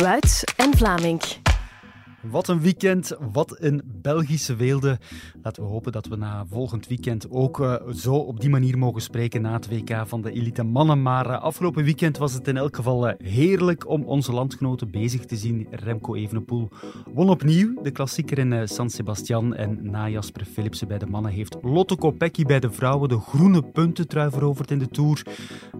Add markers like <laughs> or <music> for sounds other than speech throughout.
Wuits en Vlaming. Wat een weekend, wat een Belgische weelde. Laten we hopen dat we na volgend weekend ook uh, zo op die manier mogen spreken na het WK van de elite mannen. Maar uh, afgelopen weekend was het in elk geval uh, heerlijk om onze landgenoten bezig te zien. Remco Evenepoel won opnieuw de klassieker in San Sebastian. En na Jasper Philipsen bij de mannen heeft Lotte Kopecky bij de vrouwen de groene puntentrui veroverd in de Tour.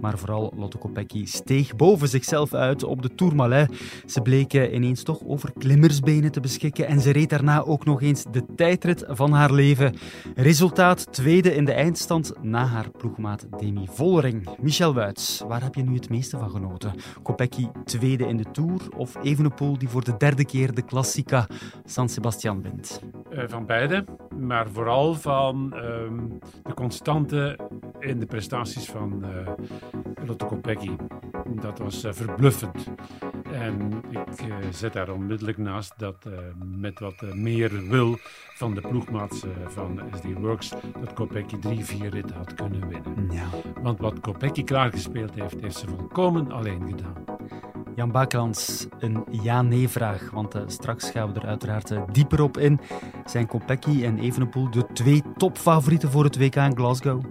Maar vooral Lotte Kopecky steeg boven zichzelf uit op de Tourmalet. Ze bleken ineens toch over klimmersbenen te beschikken en ze reed daarna ook nog eens de tijdrit van haar leven. Resultaat tweede in de eindstand na haar ploegmaat Demi Vollering. Michel Wuits, waar heb je nu het meeste van genoten? Kopecky tweede in de Tour of Evenepoel die voor de derde keer de Klassica San Sebastian wint? Uh, van beide, maar vooral van uh, de constante in de prestaties van uh, Lotte Kopecky. Dat was uh, verbluffend. En ik zet daar onmiddellijk naast dat met wat uh, meer wil van de ploegmaats uh, van SD Works, dat Kopecky drie, vier ritten had kunnen winnen. Ja. Want wat Kopecky klaargespeeld heeft, heeft ze volkomen alleen gedaan. Jan Bakelans, een ja-nee-vraag, want straks gaan we er uiteraard dieper op in. Zijn Kopecky en Evenepoel de twee topfavorieten voor het WK in Glasgow?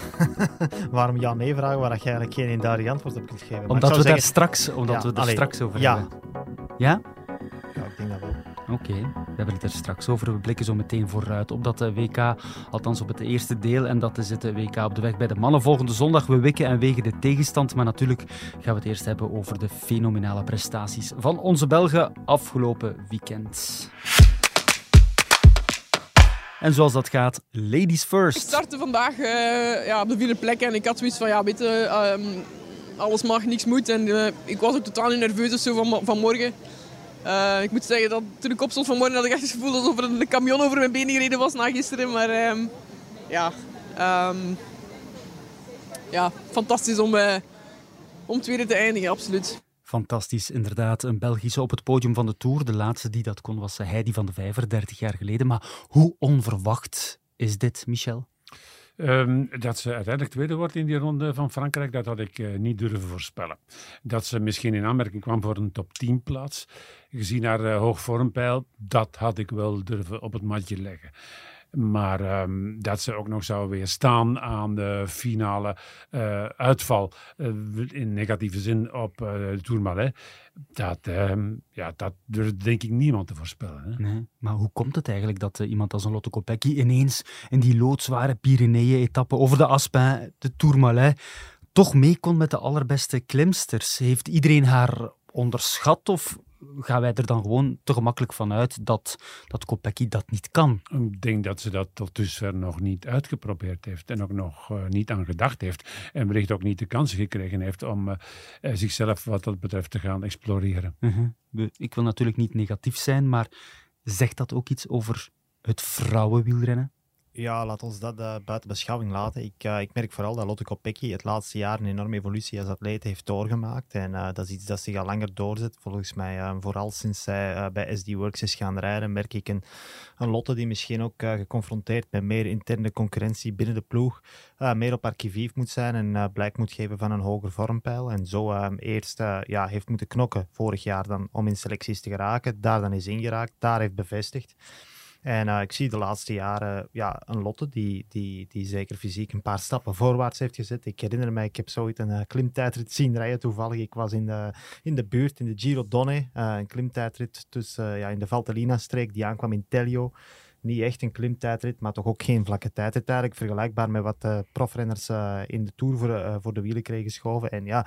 <laughs> Waarom ja-nee vragen waar je eigenlijk geen eenduidig antwoord op kunt geven? Omdat we zeggen... daar straks, omdat ja, we er allee, straks over ja. hebben. Ja? Ja, ik denk dat wel. Oké, okay. we hebben het er straks over. We blikken zo meteen vooruit op dat WK, althans op het eerste deel. En dat is het WK op de weg bij de mannen. Volgende zondag, we wikken en wegen de tegenstand. Maar natuurlijk gaan we het eerst hebben over de fenomenale prestaties van onze Belgen afgelopen weekend. En zoals dat gaat, ladies first. Ik startte vandaag uh, ja, op de vierde plek en ik had zoiets van, ja, weet je, um, alles mag, niks moet. En uh, ik was ook totaal niet nerveus van, vanmorgen. Uh, ik moet zeggen dat toen ik opstond vanmorgen had ik echt het gevoel alsof er een camion over mijn benen gereden was na gisteren. Maar um, ja, um, ja, fantastisch om, om tweede te eindigen, absoluut. Fantastisch, inderdaad. Een Belgische op het podium van de Tour. De laatste die dat kon was Heidi van de Vijver, 30 jaar geleden. Maar hoe onverwacht is dit, Michel? Um, dat ze uiteindelijk tweede wordt in die ronde van Frankrijk, dat had ik uh, niet durven voorspellen. Dat ze misschien in aanmerking kwam voor een top 10 plaats, gezien haar uh, hoogvormpeil, dat had ik wel durven op het matje leggen. Maar um, dat ze ook nog zou weer staan aan de finale uh, uitval uh, in negatieve zin op uh, de Tourmalet. Dat, um, ja, dat durft denk ik niemand te voorspellen. Hè? Maar hoe komt het eigenlijk dat iemand als een Lotte Kopecky ineens in die loodzware Pyreneeën-etappe over de Aspin, de Tourmalet, toch mee kon met de allerbeste klimsters? Heeft iedereen haar onderschat of gaan wij er dan gewoon te gemakkelijk van uit dat, dat Kopecky dat niet kan. Ik denk dat ze dat tot dusver nog niet uitgeprobeerd heeft en ook nog uh, niet aan gedacht heeft. En wellicht ook niet de kans gekregen heeft om uh, zichzelf wat dat betreft te gaan exploreren. Uh -huh. Ik wil natuurlijk niet negatief zijn, maar zegt dat ook iets over het vrouwenwielrennen? Ja, laat ons dat uh, buiten beschouwing laten. Ik, uh, ik merk vooral dat Lotte Kopecky het laatste jaar een enorme evolutie als atleet heeft doorgemaakt. En uh, dat is iets dat zich al langer doorzet. Volgens mij, vooral sinds zij bij SD Works is gaan rijden, merk ik een, een Lotte die misschien ook geconfronteerd met meer interne concurrentie binnen de ploeg, meer op haar moet zijn en blijk moet geven van een hoger vormpeil. En zo eerst ja, heeft moeten knokken vorig jaar dan om in selecties te geraken. Daar dan is ingeraakt, daar heeft bevestigd. En uh, ik zie de laatste jaren ja, een Lotte die, die, die zeker fysiek een paar stappen voorwaarts heeft gezet. Ik herinner me, ik heb zoiets een uh, klimtijdrit zien rijden toevallig. Ik was in de, in de buurt, in de Giro Donne, uh, een klimtijdrit tussen, ja, in de Valtellina-streek die aankwam in Telio niet echt een klimtijdrit, maar toch ook geen vlakke tijdrit eigenlijk. Vergelijkbaar met wat uh, profrenners uh, in de Tour voor, uh, voor de wielen kregen geschoven. En ja,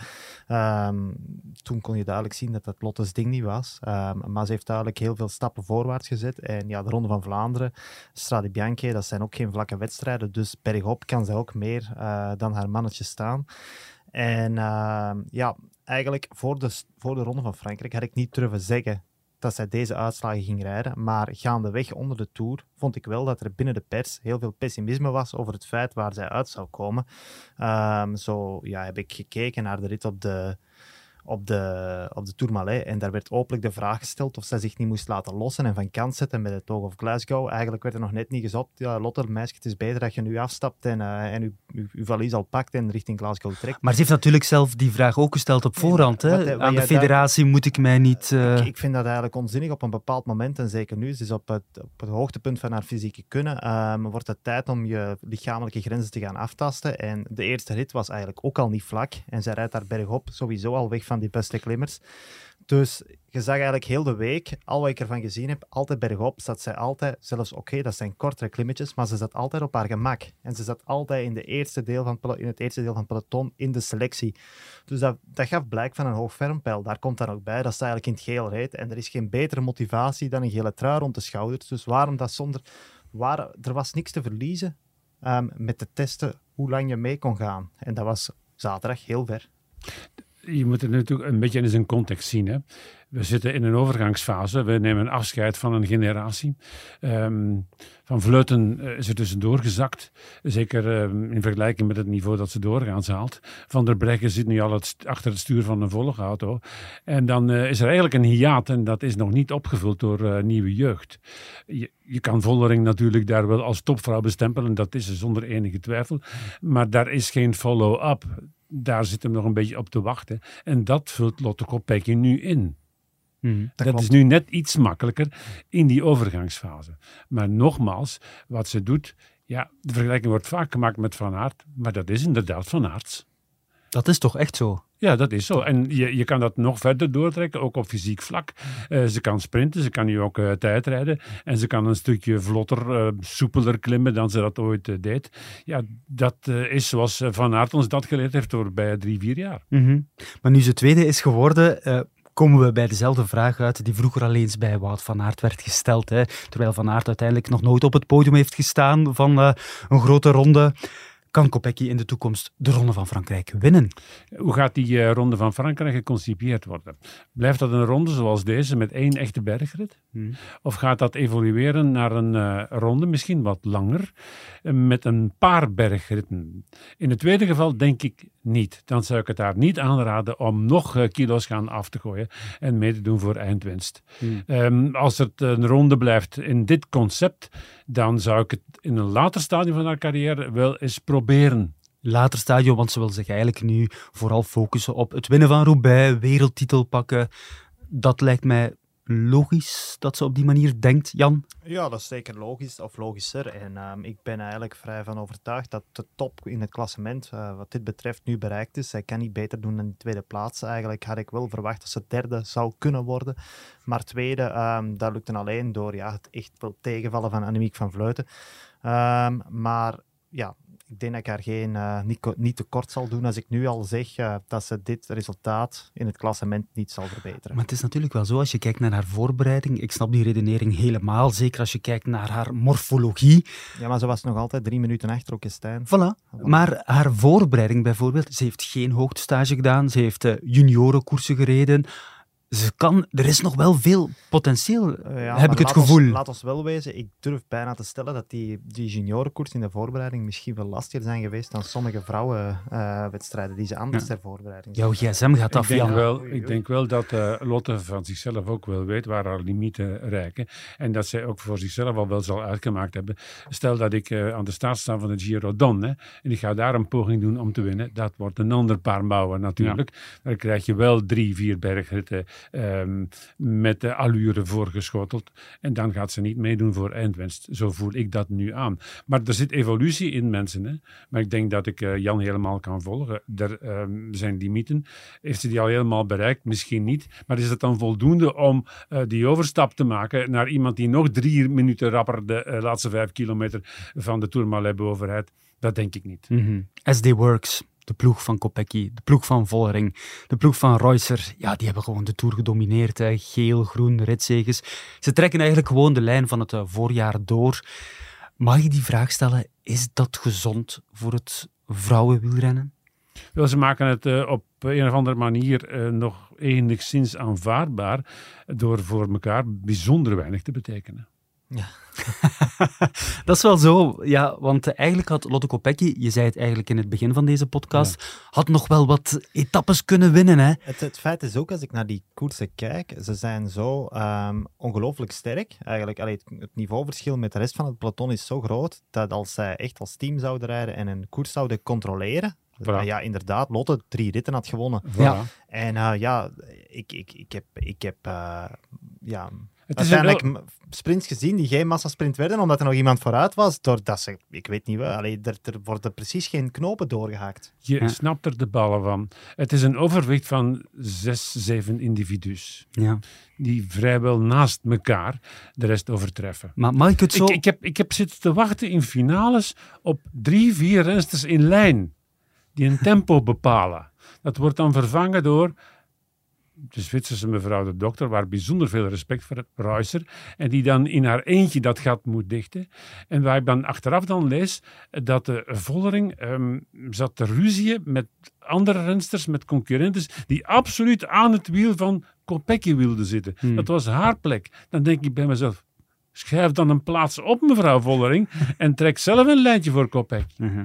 um, toen kon je duidelijk zien dat dat Lotte's ding niet was. Um, maar ze heeft duidelijk heel veel stappen voorwaarts gezet. En ja, de Ronde van Vlaanderen, Strade Bianche, dat zijn ook geen vlakke wedstrijden. Dus bergop kan ze ook meer dan haar mannetje staan. En ehm, ja, eigenlijk voor de, voor de Ronde van Frankrijk had ik niet durven zeggen dat zij deze uitslagen ging rijden. Maar gaandeweg onder de Tour vond ik wel dat er binnen de pers heel veel pessimisme was over het feit waar zij uit zou komen. Um, zo ja, heb ik gekeken naar de rit op de, op de, op de Tourmalet. En daar werd openlijk de vraag gesteld of zij zich niet moest laten lossen en van kant zetten met het Toog of Glasgow. Eigenlijk werd er nog net niet gezocht. Ja, Lotte, meisje, het is beter dat je nu afstapt en, uh, en uw, uw, valies al pakt en richting Glasgow trekt. Maar ze heeft natuurlijk zelf die vraag ook gesteld op voorhand. Hè? Wat, wat Aan de federatie moet ik mij niet... Uh... Ik, ik, vind dat eigenlijk onzinnig op een bepaald moment. En zeker nu, ze is op het, op het hoogtepunt van haar fysieke kunnen. Um, wordt het tijd om je lichamelijke grenzen te gaan aftasten. En de eerste rit was eigenlijk ook al niet vlak. En zij rijdt daar bergop sowieso al weg van die beste klimmers. Dus je zag eigenlijk heel de week, al wat ik ervan gezien heb, altijd bergop, zat zij altijd, zelfs oké, dat zijn kortere klimmetjes, maar ze zat altijd op haar gemak. En ze zat altijd in, de eerste deel van, in het eerste deel van het peloton in de selectie. Dus dat, dat gaf blijk van een hoog fermpeil. Daar komt dan ook bij dat ze eigenlijk in het geel reed. En er is geen betere motivatie dan een gele trui rond de schouders. Dus waarom dat zonder... Waar, er was niks te verliezen um, met te testen hoe lang je mee kon gaan. En dat was zaterdag heel ver je moet het natuurlijk een beetje in zijn context zien. Hè. We zitten in een overgangsfase. We nemen afscheid van een generatie. Um, van Vleuten uh, is er tussendoor gezakt. Zeker um, in vergelijking met het niveau dat ze doorgaans haalt. Van der Breggen zit nu al het, achter het stuur van een volgauto. En dan uh, is er eigenlijk een hiaat en dat is nog niet opgevuld door uh, nieuwe jeugd. Je, je, kan Vollering natuurlijk daar wel als topvrouw bestempelen. Dat is er zonder enige twijfel. Maar daar is geen follow-up daar zit hem nog een beetje op te wachten. En dat vult Lotte Kopecky nu in. Hmm, dat, is nu net iets makkelijker in die overgangsfase. Maar nogmaals, wat ze doet, ja, de vergelijking wordt vaak gemaakt met Van Aert, maar dat is inderdaad Van Aerts. Dat is toch echt zo? Ja, dat is zo. En je, je kan dat nog verder doortrekken, ook op fysiek vlak. Uh, ze kan sprinten, ze kan nu ook uh, tijdrijden. En ze kan een stukje vlotter, uh, soepeler klimmen dan ze dat ooit deed. Ja, dat is zoals Van Aert ons dat geleerd heeft door bij drie, vier jaar. -hmm. Maar nu ze tweede is geworden, komen we bij dezelfde vraag uit die vroeger al eens bij Wout van Aert werd gesteld. Hè? Terwijl Van Aert uiteindelijk nog nooit op het podium heeft gestaan van een grote ronde. Kan Kopecky in de toekomst de Ronde van Frankrijk winnen? Hoe gaat die uh, Ronde van Frankrijk geconcipieerd worden? Blijft dat een ronde zoals deze met één echte bergrit? Hmm. Of gaat dat evolueren naar een uh, ronde, misschien wat langer, uh, met een paar bergritten? In het tweede geval denk ik niet. Dan zou ik het daar niet aanraden om nog kilo's gaan af te gooien en mee te doen voor eindwinst. Hmm. Um, als het een ronde blijft in dit concept, dan zou ik het in een later stadium van haar carrière wel eens proberen. Later stadium, want ze wil zich eigenlijk nu vooral focussen op het winnen van Roubaix, wereldtitel pakken. Dat lijkt mij logisch dat ze op die manier denkt, Jan? Ja, dat is zeker logisch of logischer. En um, ik ben eigenlijk vrij van overtuigd dat de top in het klassement, uh, wat dit betreft, nu bereikt is. Zij kan niet beter doen dan de tweede plaats. Eigenlijk had ik wel verwacht dat ze derde zou kunnen worden. Maar tweede, um, dat lukte alleen door ja, het echt wel tegenvallen van Annemiek van Vleuten. Um, maar ja, ik denk dat ik haar geen, uh, niet, niet tekort zal doen als ik nu al zeg uh, dat ze dit resultaat in het klassement niet zal verbeteren. Maar het is natuurlijk wel zo, als je kijkt naar haar voorbereiding, ik snap die redenering helemaal, zeker als je kijkt naar haar morfologie. Ja, maar ze was nog altijd drie minuten achter ook Stijn. Voilà. Maar haar voorbereiding bijvoorbeeld, ze heeft geen hoogtestage gedaan, ze heeft uh, juniorenkoersen gereden ze kan, er is nog wel veel potentieel, ja, heb ik het gevoel. Ons, laat ons wel wezen, ik durf bijna te stellen dat die, die juniorenkoers in de voorbereiding misschien wel lastiger zijn geweest dan sommige vrouwenwedstrijden uh, die ze anders ja. ter voorbereiding Jouw gsm gaat af, ik denk, wel, ik denk wel dat uh, Lotte van zichzelf ook wel weet waar haar limieten reiken. En dat zij ook voor zichzelf al wel zal uitgemaakt hebben. Stel dat ik uh, aan de start sta van het Giro Don hè, en ik ga daar een poging doen om te winnen. Dat wordt een ander paar mouwen natuurlijk. Ja. Dan krijg je wel drie, vier bergritten um, met de allure voorgeschoteld. En dan gaat ze niet meedoen voor eindwinst. Zo voel ik dat nu aan. Maar er zit evolutie in mensen. Hè? Maar ik denk dat ik uh, Jan helemaal kan volgen. Er um, zijn limieten. Heeft ze die al helemaal bereikt? Misschien niet. Maar is het dan voldoende om uh, die overstap te maken naar iemand die nog drie minuten rapper de uh, laatste vijf kilometer van de Tourmalet bovenrijdt? Dat denk ik niet. Mm -hmm. SD Works de ploeg van Kopecky, de ploeg van Vollering, de ploeg van Reusser. Ja, die hebben gewoon de Tour gedomineerd. Geel, groen, ritzeges. Ze trekken eigenlijk gewoon de lijn van het uh, voorjaar door. Mag je die vraag stellen, is dat gezond voor het vrouwenwielrennen? Wel, ze maken het uh, op een of andere manier uh, nog enigszins aanvaardbaar door voor elkaar bijzonder weinig te betekenen. Ja. <laughs> dat is wel zo, ja, want eigenlijk had Lotte Kopecky, je zei het eigenlijk in het begin van deze podcast, had nog wel wat etappes kunnen winnen. Hè? Het, het feit is ook, als ik naar die koersen kijk, ze zijn zo um, ongelooflijk sterk. Eigenlijk, allee, het, het, niveauverschil met de rest van het peloton is zo groot, dat als zij echt als team zouden rijden en een koers zouden controleren, Voilà. Ja, inderdaad, Lotte drie ritten had gewonnen. Voilà. Ja. En uh, ja, ik, ik, ik heb, ik heb uh, ja, het is uiteindelijk wel... sprints gezien die geen massasprint werden, omdat er nog iemand vooruit was. Doordat ze, ik weet niet wel, allee, er, er worden precies geen knopen doorgehaakt. Je ja. snapt er de ballen van. Het is een overwicht van zes, zeven individu's. Ja. Die vrijwel naast elkaar de rest overtreffen. Maar mag ik het zo... Ik, ik, heb, ik heb zitten te wachten in finales op drie, vier rensters in lijn. Die een tempo bepalen. Dat wordt dan vervangen door de Zwitserse mevrouw de dokter, waar bijzonder veel respect voor Reusser, en die dan in haar eentje dat gat moet dichten. En waar ik dan achteraf dan lees dat de Vollering um, zat te ruzien met andere rensters, met concurrenten, die absoluut aan het wiel van Kopecky wilden zitten. Hmm. Dat was haar plek. Dan denk ik bij mezelf, schrijf dan een plaats op mevrouw Vollering <laughs> en trek zelf een lijntje voor Kopecky. Uh -huh.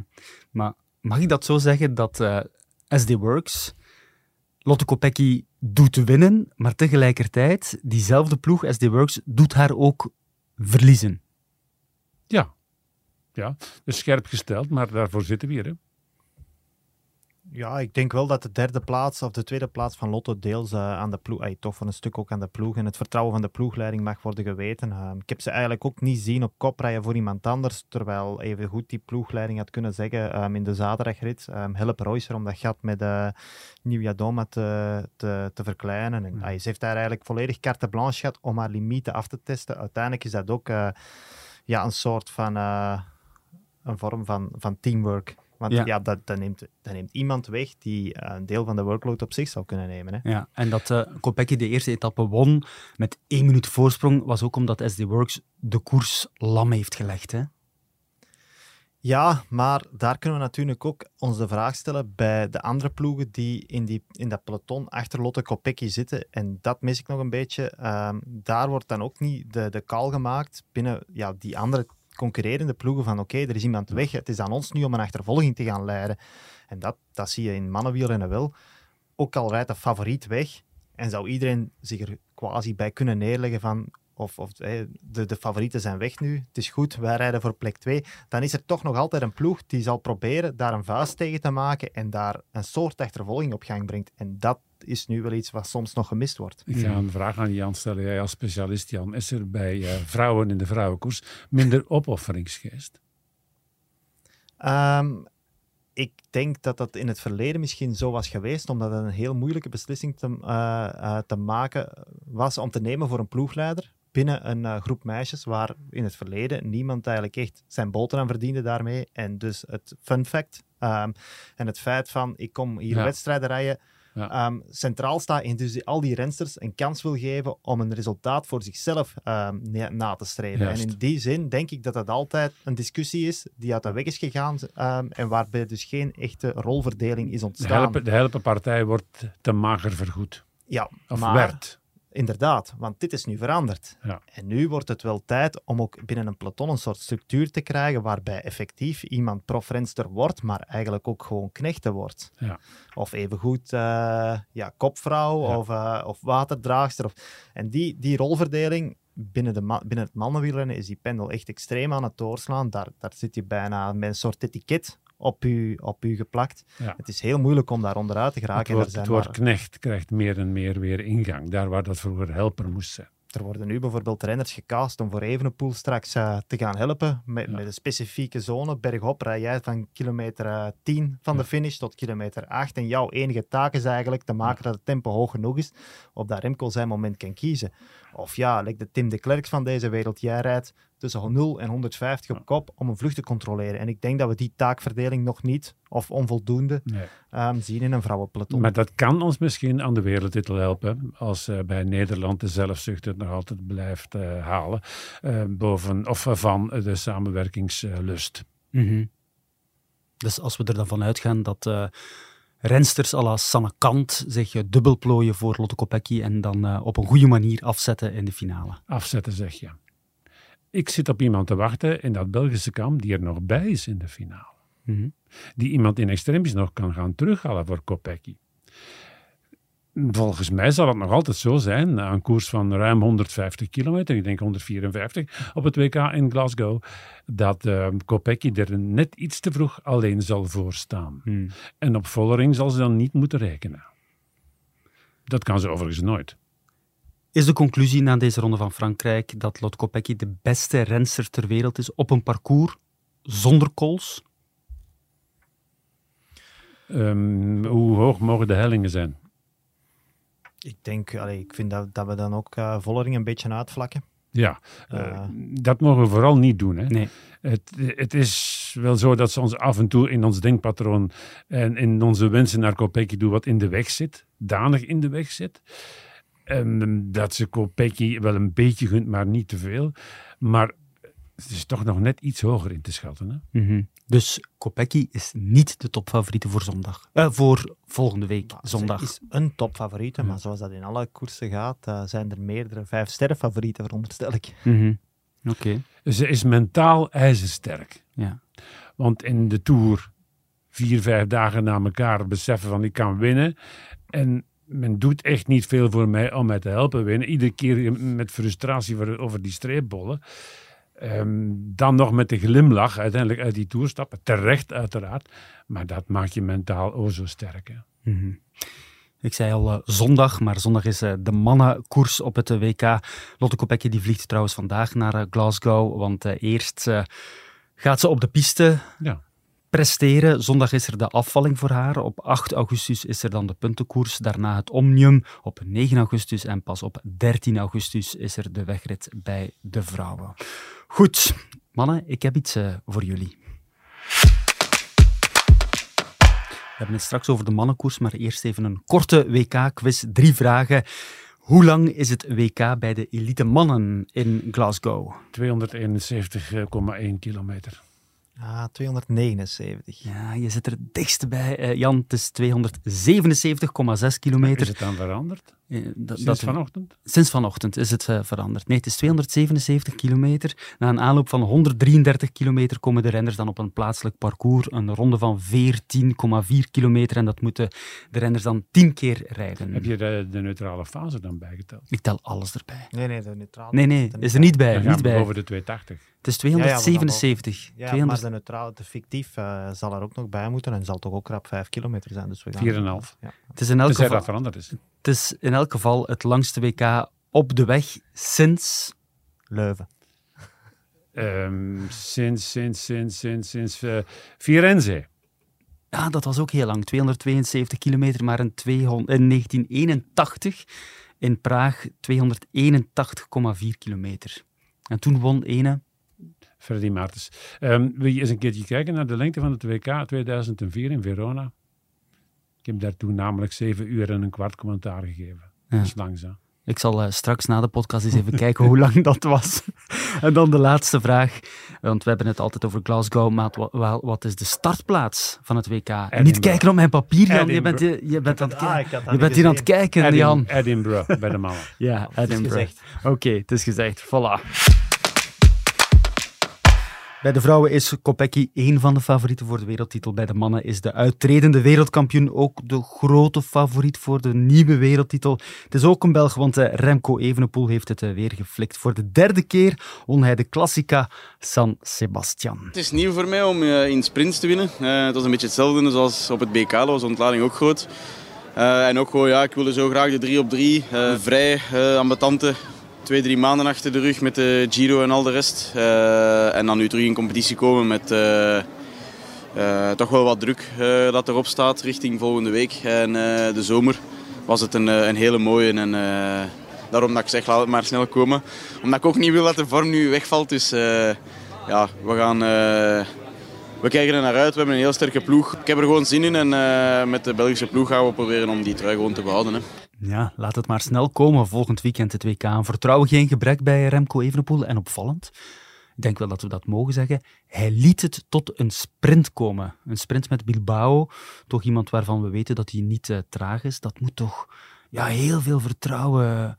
Maar mag ik dat zo zeggen dat uh, SD Works Lotte Kopecky doet winnen, maar tegelijkertijd, diezelfde ploeg, SD Works, doet haar ook verliezen. Ja, ja. Dus scherp gesteld, maar daarvoor zitten we hier. Hè? Ja, ik denk wel dat de derde plaats of de tweede plaats van Lotto deels uh, aan de ploeg, ay, toch voor een stuk ook aan de ploeg en het vertrouwen van de ploegleiding mag worden geweten. Uh, ik heb ze eigenlijk ook niet zien op kop rijden voor iemand anders, terwijl even goed die ploegleiding had kunnen zeggen um, in de zaterdagrit, um, help Reusser om dat gat met uh, Nieuw Doma te, te, te, verkleinen. En, ay, ze heeft daar eigenlijk volledig carte blanche gehad om haar limieten af te testen. Uiteindelijk is dat ook ja, een soort van een vorm van, van teamwork. Want ja, ja dat, dat, neemt, dat neemt iemand weg die uh, een deel van de workload op zich zou kunnen nemen. Hè. Ja, en dat uh, Kopecky de eerste etappe won met één minuut voorsprong, was ook omdat SD Works de koers lam heeft gelegd. Hè? Ja, maar daar kunnen we natuurlijk ook ons de vraag stellen bij de andere ploegen die in, die, in dat peloton achter Lotte Kopecky zitten. En dat mis ik nog een beetje. Um, daar wordt dan ook niet de, de call gemaakt binnen ja, die andere concurrerende ploegen van oké, er is iemand weg, het is aan ons nu om een achtervolging te gaan leiden. En dat, dat zie je in mannenwielrennen wel. Ook al rijdt de favoriet weg en zou iedereen zich er quasi bij kunnen neerleggen van of, of de, de favorieten zijn weg nu, het is goed, wij rijden voor plek 2, dan is er toch nog altijd een ploeg die zal proberen daar een vuist tegen te maken en daar een soort achtervolging op gang brengt. En dat is nu wel iets wat soms nog gemist wordt. Ik ga een vraag aan Jan stellen. Jij als specialist, Jan, is er bij uh, vrouwen in de vrouwenkoers minder opofferingsgeest? Um, ik denk dat dat in het verleden misschien zo was geweest, omdat het een heel moeilijke beslissing te, uh, uh, te maken was om te nemen voor een ploegleider binnen een uh, groep meisjes waar in het verleden niemand eigenlijk echt zijn boterham verdiende daarmee. En dus het fun fact um, en het feit van ik kom hier ja. wedstrijden rijden, ja. um, centraal staat en dus al die rensters een kans wil geven om een resultaat voor zichzelf um, na te streven. Juist. En in die zin denk ik dat dat altijd een discussie is die uit de weg is gegaan um, en waarbij dus geen echte rolverdeling is ontstaan. De, helpen, de helpenpartij wordt te mager vergoed. Ja, of maar, werd. Inderdaad, want dit is nu veranderd. Ja. En nu wordt het wel tijd om ook binnen een peloton een soort structuur te krijgen waarbij effectief iemand profrenster wordt, maar eigenlijk ook gewoon knechten wordt. Ja. Of evengoed uh, ja, kopvrouw Ja. Of, uh, of waterdraagster. Of... En die, die rolverdeling binnen, de binnen het mannenwielrennen is die pendel echt extreem aan het doorslaan. Daar, daar zit je bijna met een soort etiket op u, op u geplakt. Ja. Het is heel moeilijk om daar onderuit te Het geraken. woord, er, het woord maar- knecht krijgt meer en meer weer ingang. Daar waar dat vroeger helper moest zijn. er worden nu bijvoorbeeld renners gecast om voor Evenepoel straks uh, te gaan helpen met, Ja. met een specifieke zone. Bergop rij jij van kilometer uh, 10 van Ja. de finish tot kilometer 8. En jouw enige taak is eigenlijk te maken dat het tempo hoog genoeg is, op dat Remco zijn moment kan kiezen. Of ja, like de Tim de Klerks van deze wereld, jij rijdt tussen 0 en 150 op kop om een vlucht te controleren. En ik denk dat we die taakverdeling nog niet, of onvoldoende, Nee. um, zien in een vrouwenpeloton. Maar dat kan ons misschien aan de wereldtitel helpen. Als uh, bij Nederland de zelfzucht het nog altijd blijft uh, halen. Uh, boven of van de samenwerkingslust. Mm -hmm. Dus als we er dan van uitgaan dat uh, rensters à la Sanne Kant zich dubbelplooien voor Lotte Kopecky en dan op een goede manier afzetten in de finale. Afzetten zeg je. Ik zit op iemand te wachten in dat Belgische kamp die er nog bij is in de finale. Mhm. Die iemand in extremis nog kan gaan terughalen voor Kopecky. Volgens mij zal het nog altijd zo zijn, na een koers van ruim 150 kilometer, ik denk 154 op het WK in Glasgow, dat uh, Kopecky er net iets te vroeg alleen zal voor staan. Hmm. En op Vollering zal ze dan niet moeten rekenen. Dat kan ze overigens nooit. Is de conclusie na deze ronde van Frankrijk dat Lot Kopecky de beste renster ter wereld is op een parcours zonder kools? Um, hoe hoog mogen de hellingen zijn? Ik denk, allee, ik vind dat, dat we dan ook uh, Vollering een beetje uitvlakken. Ja, uh, dat mogen we vooral niet doen. Hè. Nee. Het, het is wel zo dat ze ons af en toe in ons denkpatroon en in onze wensen naar Kopecky doen wat in de weg zit, danig in de weg zit. En dat ze Kopecky wel een beetje gunt, maar niet te veel. Maar het is toch nog net iets hoger in te schatten. Hè? Mm -hmm. Dus Kopecky is niet de topfavoriete voor zondag. Uh, voor volgende week, nou, zondag. is een topfavoriete, ja. maar zoals dat in alle koersen gaat, uh, zijn er meerdere vijf sterren favorieten, veronderstel ik. Mm -hmm. Oké. Okay. Ze is mentaal ijzersterk. Ja. Want in de Tour, vier, vijf dagen na elkaar, beseffen van ik kan winnen. En men doet echt niet veel voor mij om mij te helpen winnen. Iedere keer met frustratie over die streepbollen. Um, dan nog met de glimlach uiteindelijk uit die toer stappen. Terecht uiteraard. Maar dat maakt je mentaal o zo sterk. Hè? Mm -hmm. Ik zei al uh, zondag, maar zondag is uh, de mannenkoers op het WK. Lotte Kopecky die vliegt trouwens vandaag naar uh, Glasgow, want eerst gaat ze op de piste ja. Presteren. Zondag is er de afvalling voor haar. Op 8 augustus is er dan de puntenkoers. Daarna het Omnium op 9 augustus. En pas op 13 augustus is er de wegrit bij de vrouwen. Goed, mannen, ik heb iets uh, voor jullie. We hebben het straks over de mannenkoers, maar eerst even een korte WK-quiz. Drie vragen. Hoe lang is het WK bij de elite mannen in Glasgow? 271,1 kilometer. Ah, 279. Ja, je zit er het dichtst bij. Uh, Jan, het is 277,6 kilometer. Is het dan veranderd? Uh, dat, Sinds vanochtend? Sinds vanochtend is het uh, veranderd. Nee, het is 277 kilometer. Na een aanloop van 133 kilometer komen de renners dan op een plaatselijk parcours. Een ronde van 14,4 kilometer. En dat moeten de renners dan 10 keer rijden. Heb je de, de neutrale fase dan bijgeteld? Ik tel alles erbij. Nee, nee, de neutrale. Nee, nee, is er niet bij. Dan Niet bij. Over de 280. Het is 277. Ja, ja, 200... maar de neutrale, de fictief, uh, zal er ook nog bij moeten en zal toch ook rap 5 kilometer zijn. Dus we gaan 4,5. Ja. Het is in elk Tenzij geval... dat veranderd is. Het is in elk geval het langste WK op de weg sinds... Leuven. Um, sinds, sinds, sinds, sinds, sinds uh, Firenze. Ja, dat was ook heel lang. 272 kilometer, maar in, 200, in 1981 in Praag 281,4 kilometer. En toen won ene... Freddy Maartens. Um, wil je eens een keertje kijken naar de lengte van het WK 2004 in Verona? Ik heb daar toen namelijk 7 uur en een kwart commentaar gegeven. Ja. Dat is langzaam. Ik zal uh, straks na de podcast eens even <laughs> kijken hoe lang dat was. <laughs> en dan de laatste vraag. Want we hebben het altijd over Glasgow. Maar wat, wat is de startplaats van het WK? En niet kijken op mijn papier, Jan. Je bent, je, je bent, aan het, Ah, je bent hier aan het kijken, Edin- Jan. Edinburgh bij de mannen. <laughs> Ja, Edinburgh. gezegd. Oké, het is gezegd. Voilà. Bij de vrouwen is Kopecky één van de favorieten voor de wereldtitel. Bij de mannen is de uitredende wereldkampioen ook de grote favoriet voor de nieuwe wereldtitel. Het is ook een Belg, want eh, Remco Evenepoel heeft het eh, weer geflikt. Voor de derde keer won hij de Classica San Sebastian. Het is nieuw voor mij om eh, in sprints te winnen. Het was een beetje hetzelfde zoals op het BK, was de ontlading ook groot. En ook gewoon, ja, ik wilde zo graag de 3 op 3. vrij ambetante twee, drie maanden achter de rug met de Giro en al de rest. Eh, en dan nu terug in competitie komen met eh, eh, toch wel wat druk dat erop staat richting volgende week. En de zomer was het een, een hele mooie. En daarom dat ik zeg, laat het maar snel komen. Omdat ik ook niet wil dat de vorm nu wegvalt. Dus ja, we gaan... we kijken er naar uit. We hebben een heel sterke ploeg. Ik heb er gewoon zin in. En met de Belgische ploeg gaan we proberen om die trui gewoon te behouden. Hè. Ja, laat het maar snel komen. Volgend weekend het WK. Vertrouwen geen gebrek bij Remco Evenepoel. En opvallend, ik denk wel dat we dat mogen zeggen, hij liet het tot een sprint komen. Een sprint met Bilbao. Toch iemand waarvan we weten dat hij niet uh, traag is. Dat moet toch ja, heel veel vertrouwen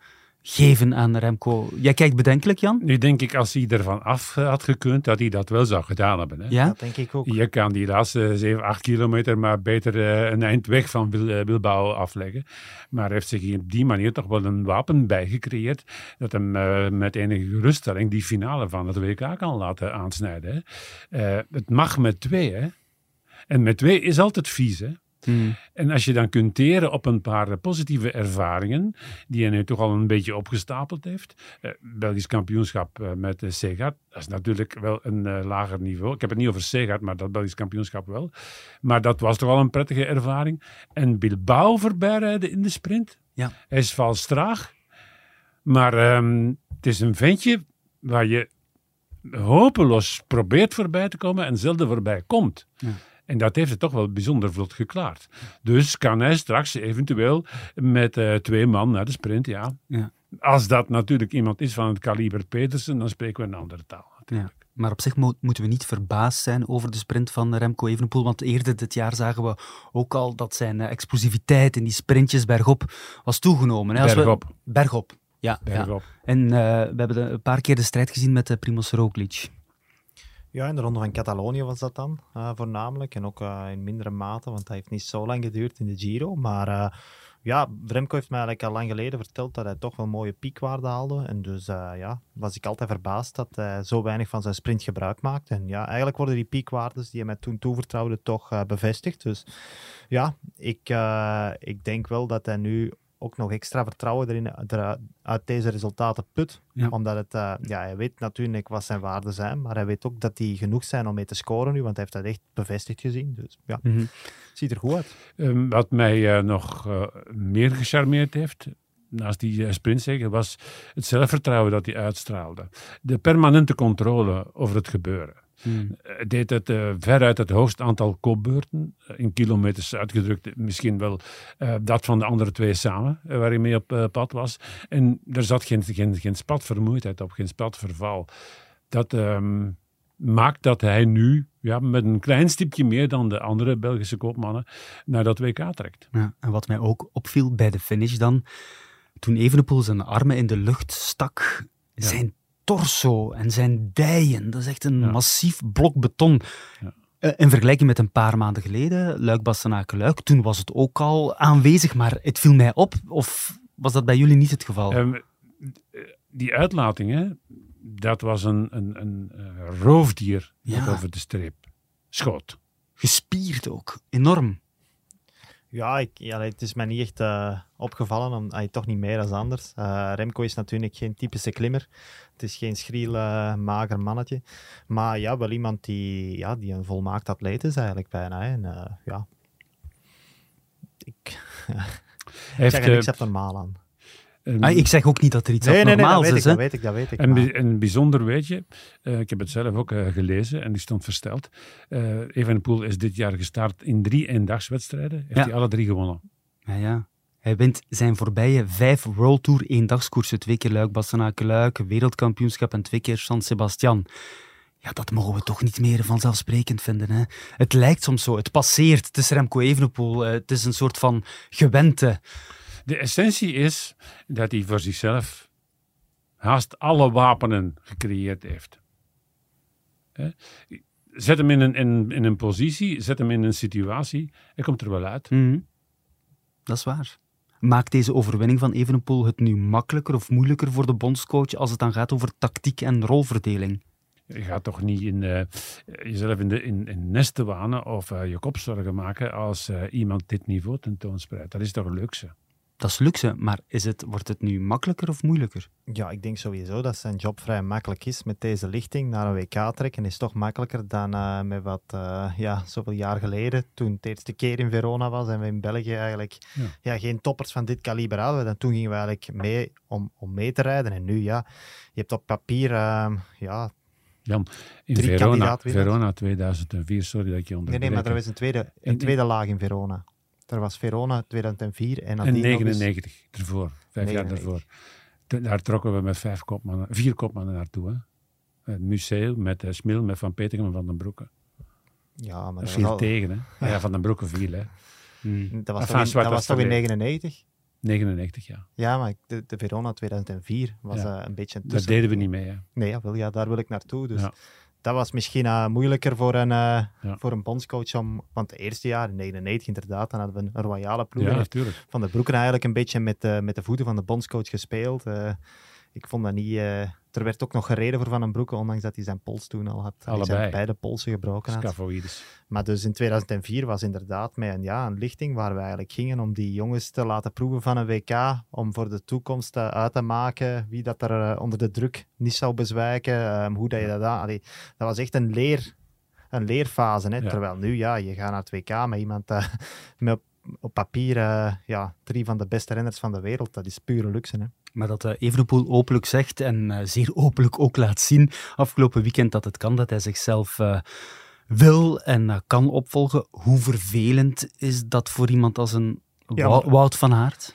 geven aan Remco. Jij kijkt bedenkelijk, Jan? Nu denk ik, als hij ervan af had gekund, dat hij dat wel zou gedaan hebben. Hè? Ja? Dat denk ik ook. Je kan die laatste 7, 8 kilometer maar beter uh, een eind weg van uh, Bilbao afleggen. Maar hij heeft zich op die manier toch wel een wapen bijgecreëerd dat hem uh, met enige geruststelling die finale van het WK kan laten aansnijden. Hè? het mag met twee, hè. En met twee is altijd vies, hè. Hmm. En als je dan kunt teren op een paar positieve ervaringen, die hij nu toch al een beetje opgestapeld heeft. Uh, Belgisch kampioenschap uh, met uh, dat is natuurlijk wel een lager niveau. Ik heb het niet over Segart, maar dat Belgisch kampioenschap wel. Maar dat was toch al een prettige ervaring. En Bilbao voorbijrijden in de sprint. Ja. Hij is vals traag, maar um, het is een ventje waar je hopeloos probeert voorbij te komen en zelden voorbij komt. Ja. En dat heeft het toch wel bijzonder vlot geklaard. Dus kan hij straks eventueel met uh, twee man naar de sprint, ja. ja. Als dat natuurlijk iemand is van het kaliber Petersen, dan spreken we een andere taal. Natuurlijk. Ja. Maar op zich mo moeten we niet verbaasd zijn over de sprint van Remco Evenepoel, want eerder dit jaar zagen we ook al dat zijn uh, explosiviteit in die sprintjes bergop was toegenomen. Hè? Als bergop. We, bergop. Ja, bergop. Ja. En uh, we hebben de, een paar keer de strijd gezien met uh, Primoz Roglic. Ja, in de ronde van Catalonië was dat dan uh, voornamelijk. En ook uh, in mindere mate, want dat heeft niet zo lang geduurd in de Giro. Maar uh, ja, Remco heeft mij eigenlijk al lang geleden verteld dat hij toch wel mooie piekwaarden haalde. En dus ja, was ik altijd verbaasd dat hij zo weinig van zijn sprint gebruik maakte. En ja, eigenlijk worden die piekwaarden die hij mij toen toevertrouwde toch bevestigd. Dus ja, ik, ik denk wel dat hij nu ook nog extra vertrouwen erin er, uit deze resultaten put. Ja. Omdat het, uh, ja, hij weet natuurlijk wat zijn waarden zijn, maar hij weet ook dat die genoeg zijn om mee te scoren nu, want hij heeft dat echt bevestigd gezien. Dus ja, mm -hmm. ziet er goed uit. Um, wat mij uh, nog uh, meer gecharmeerd heeft, naast die sprintzege, was het zelfvertrouwen dat hij uitstraalde. De permanente controle over het gebeuren. Hmm. deed het uh, veruit het hoogste aantal kopbeurten, uh, in kilometers uitgedrukt, misschien wel uh, dat van de andere twee samen, waar hij mee op pad was. En er zat geen, geen, geen spatvermoeidheid op, geen spatverval. Dat um, maakt dat hij nu ja, met een klein stipje meer dan de andere Belgische koopmannen naar dat WK trekt. Ja, en wat mij ook opviel bij de finish dan, toen Evenepoel zijn armen in de lucht stak, Ja. zijn torso en zijn dijen. Dat is echt een Ja. massief blok beton. Ja. Eh, In vergelijking met een paar maanden geleden, Luik Bastenaken Luik, toen was het ook al aanwezig, maar het viel mij op. Of was dat bij jullie niet het geval? Ehm, die uitlatingen, dat was een, een, een eh, roofdier dat over de streep schoot. Gespierd ook, enorm. Ja, ik, ja, het is mij niet echt eh, opgevallen, om, ah, toch niet meer dan anders. Eh, Remco is natuurlijk geen typische klimmer. Het is geen schriel, eh, mager mannetje. Maar ja, wel iemand die, ja, die een volmaakt atleet is eigenlijk bijna. Hè. En ja, ik <laughs> Hij zeg er niks abnormaal aan. Een- Ah, ik zeg ook niet dat er iets Nee, nee, nee, dat abnormaals weet, ik, is. dat weet ik, dat weet ik. Een, een bijzonder weetje, eh, ik heb het zelf ook eh, gelezen en die stond versteld. Eh Evenepoel is dit jaar gestart in drie eendagswedstrijden. Heeft Ja. hij alle drie gewonnen. Ja, ja. Hij wint zijn voorbije vijf World Tour eendagskoersen. Twee keer Luik, Bastenaken Luik, wereldkampioenschap en twee keer San Sebastian. Ja, dat mogen we toch niet meer vanzelfsprekend vinden. Hè? Het lijkt soms zo, het passeert. Het is Remco Evenepoel. Het is een soort van gewente. De essentie is dat hij voor zichzelf haast alle wapenen gecreëerd heeft. Zet hem in een, in, in een positie, zet hem in een situatie, hij komt er wel uit. Mhm. Dat is waar. Maakt deze overwinning van Evenepoel het nu makkelijker of moeilijker voor de bondscoach als het dan gaat over tactiek en rolverdeling? Je gaat toch niet in, eh, jezelf in, de, in, in nesten wanen of eh, je kop zorgen maken als eh, iemand dit niveau tentoonspreidt. Dat is toch luxe. Dat is luxe, maar is het, wordt het nu makkelijker of moeilijker? Ja, ik denk sowieso dat zijn job vrij makkelijk is. Met deze lichting naar een WK trekken is toch makkelijker dan eh, met wat, eh, ja, zoveel jaar geleden. Toen het de eerste keer in Verona was en we in België eigenlijk Ja. ja. geen toppers van dit kaliber hadden. En toen gingen we eigenlijk mee om, om mee te rijden. En nu, ja, je hebt op papier, eh, ja, Jan, in Drie Verona. Verona 2004, sorry dat ik je onderbreek. nee, maar er was een tweede, een tweede laag in Verona. Er was Verona 2004 en En nadien nog eens- 99 ervoor, vijf jaar 99. ervoor. T- Daar trokken we met vijf kopmannen, vier kopmannen naartoe. Hè. Het museum met uh, Smil, met Van Petegem en Van den Broeke. Ja, maar Dat viel al- tegen, hè? <laughs> Ja, Van den Broeke viel, hè? dat was, Enfin, toch in, dat was toch in verleden. 99? 99 jaar. Ja, maar de, de Verona 2004 was Ja. eh, een beetje een Daar tussen- deden we niet mee. Hè. Nee, ja, wel, ja, daar wil ik naartoe. Dus Ja. Dat was misschien eh, moeilijker voor een, Ja. voor een bondscoach om... Want het eerste jaar, in 99 inderdaad, dan hadden we een royale ploeg. Ja, natuurlijk. Van de Broeken eigenlijk een beetje met, de met de voeten van de bondscoach gespeeld. Ik vond dat niet... er werd ook nog gereden voor Van den Broeke, ondanks dat hij zijn pols toen al had. Hij Allebei. zijn beide polsen gebroken had. Maar dus in 2004 was inderdaad met een, ja, een lichting waar we eigenlijk gingen om die jongens te laten proeven van een WK, om voor de toekomst eh, uit te maken wie dat er eh, onder de druk niet zou bezwijken, ehm, hoe dat je dat aan... Allee, dat was echt een, leer, een leerfase. Hè? Ja. Terwijl nu, ja, je gaat naar het WK met iemand eh, <laughs> met op, op papier ja, drie van de beste renners van de wereld. Dat is pure luxe. Hè? Maar dat eh, Evenepoel openlijk zegt en eh, zeer openlijk ook laat zien afgelopen weekend dat het kan, dat hij zichzelf eh, wil en kan opvolgen. Hoe vervelend is dat voor iemand als een Ja, Wout van Aert?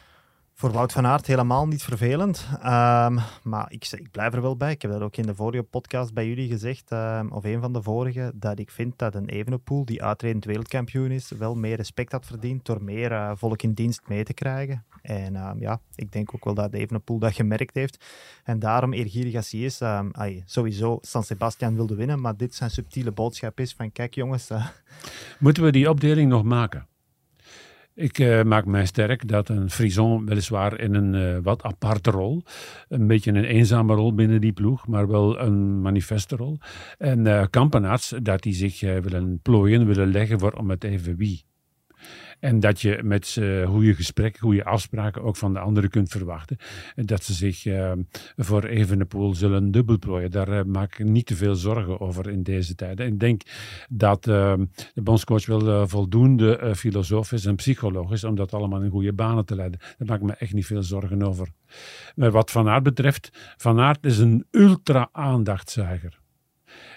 Voor Wout van Aert helemaal niet vervelend. Ehm, maar ik, ik blijf er wel bij. Ik heb dat ook in de vorige podcast bij jullie gezegd, ehm, of een van de vorige, dat ik vind dat een Evenepoel, die uitredend wereldkampioen is, wel meer respect had verdiend door meer eh, volk in dienst mee te krijgen. En ehm, ja, ik denk ook wel dat Evenepoel dat gemerkt heeft. En daarom, eergierig als hij sowieso San Sebastian wilde winnen, maar dit zijn subtiele boodschap is van, kijk jongens, eh, Moeten we die opdeling nog maken? Ik eh, maak mij sterk dat een Frison weliswaar in een eh, wat aparte rol, een beetje een eenzame rol binnen die ploeg, maar wel een manifeste rol. En Kampenaerts, dat die zich willen plooien, willen leggen voor om het even wie. En dat je met eh, goede gesprekken, goede afspraken ook van de anderen kunt verwachten. En Dat ze zich eh, voor Evenepoel zullen dubbelplooien. Daar eh, maak ik niet te veel zorgen over in deze tijden. Ik denk dat eh, de bondscoach wel voldoende eh, filosofisch en psychologisch om dat allemaal in goede banen te leiden. Daar maak ik me echt niet veel zorgen over. Maar wat Van Aert betreft, Van Aert is een ultra-aandachtzuiger.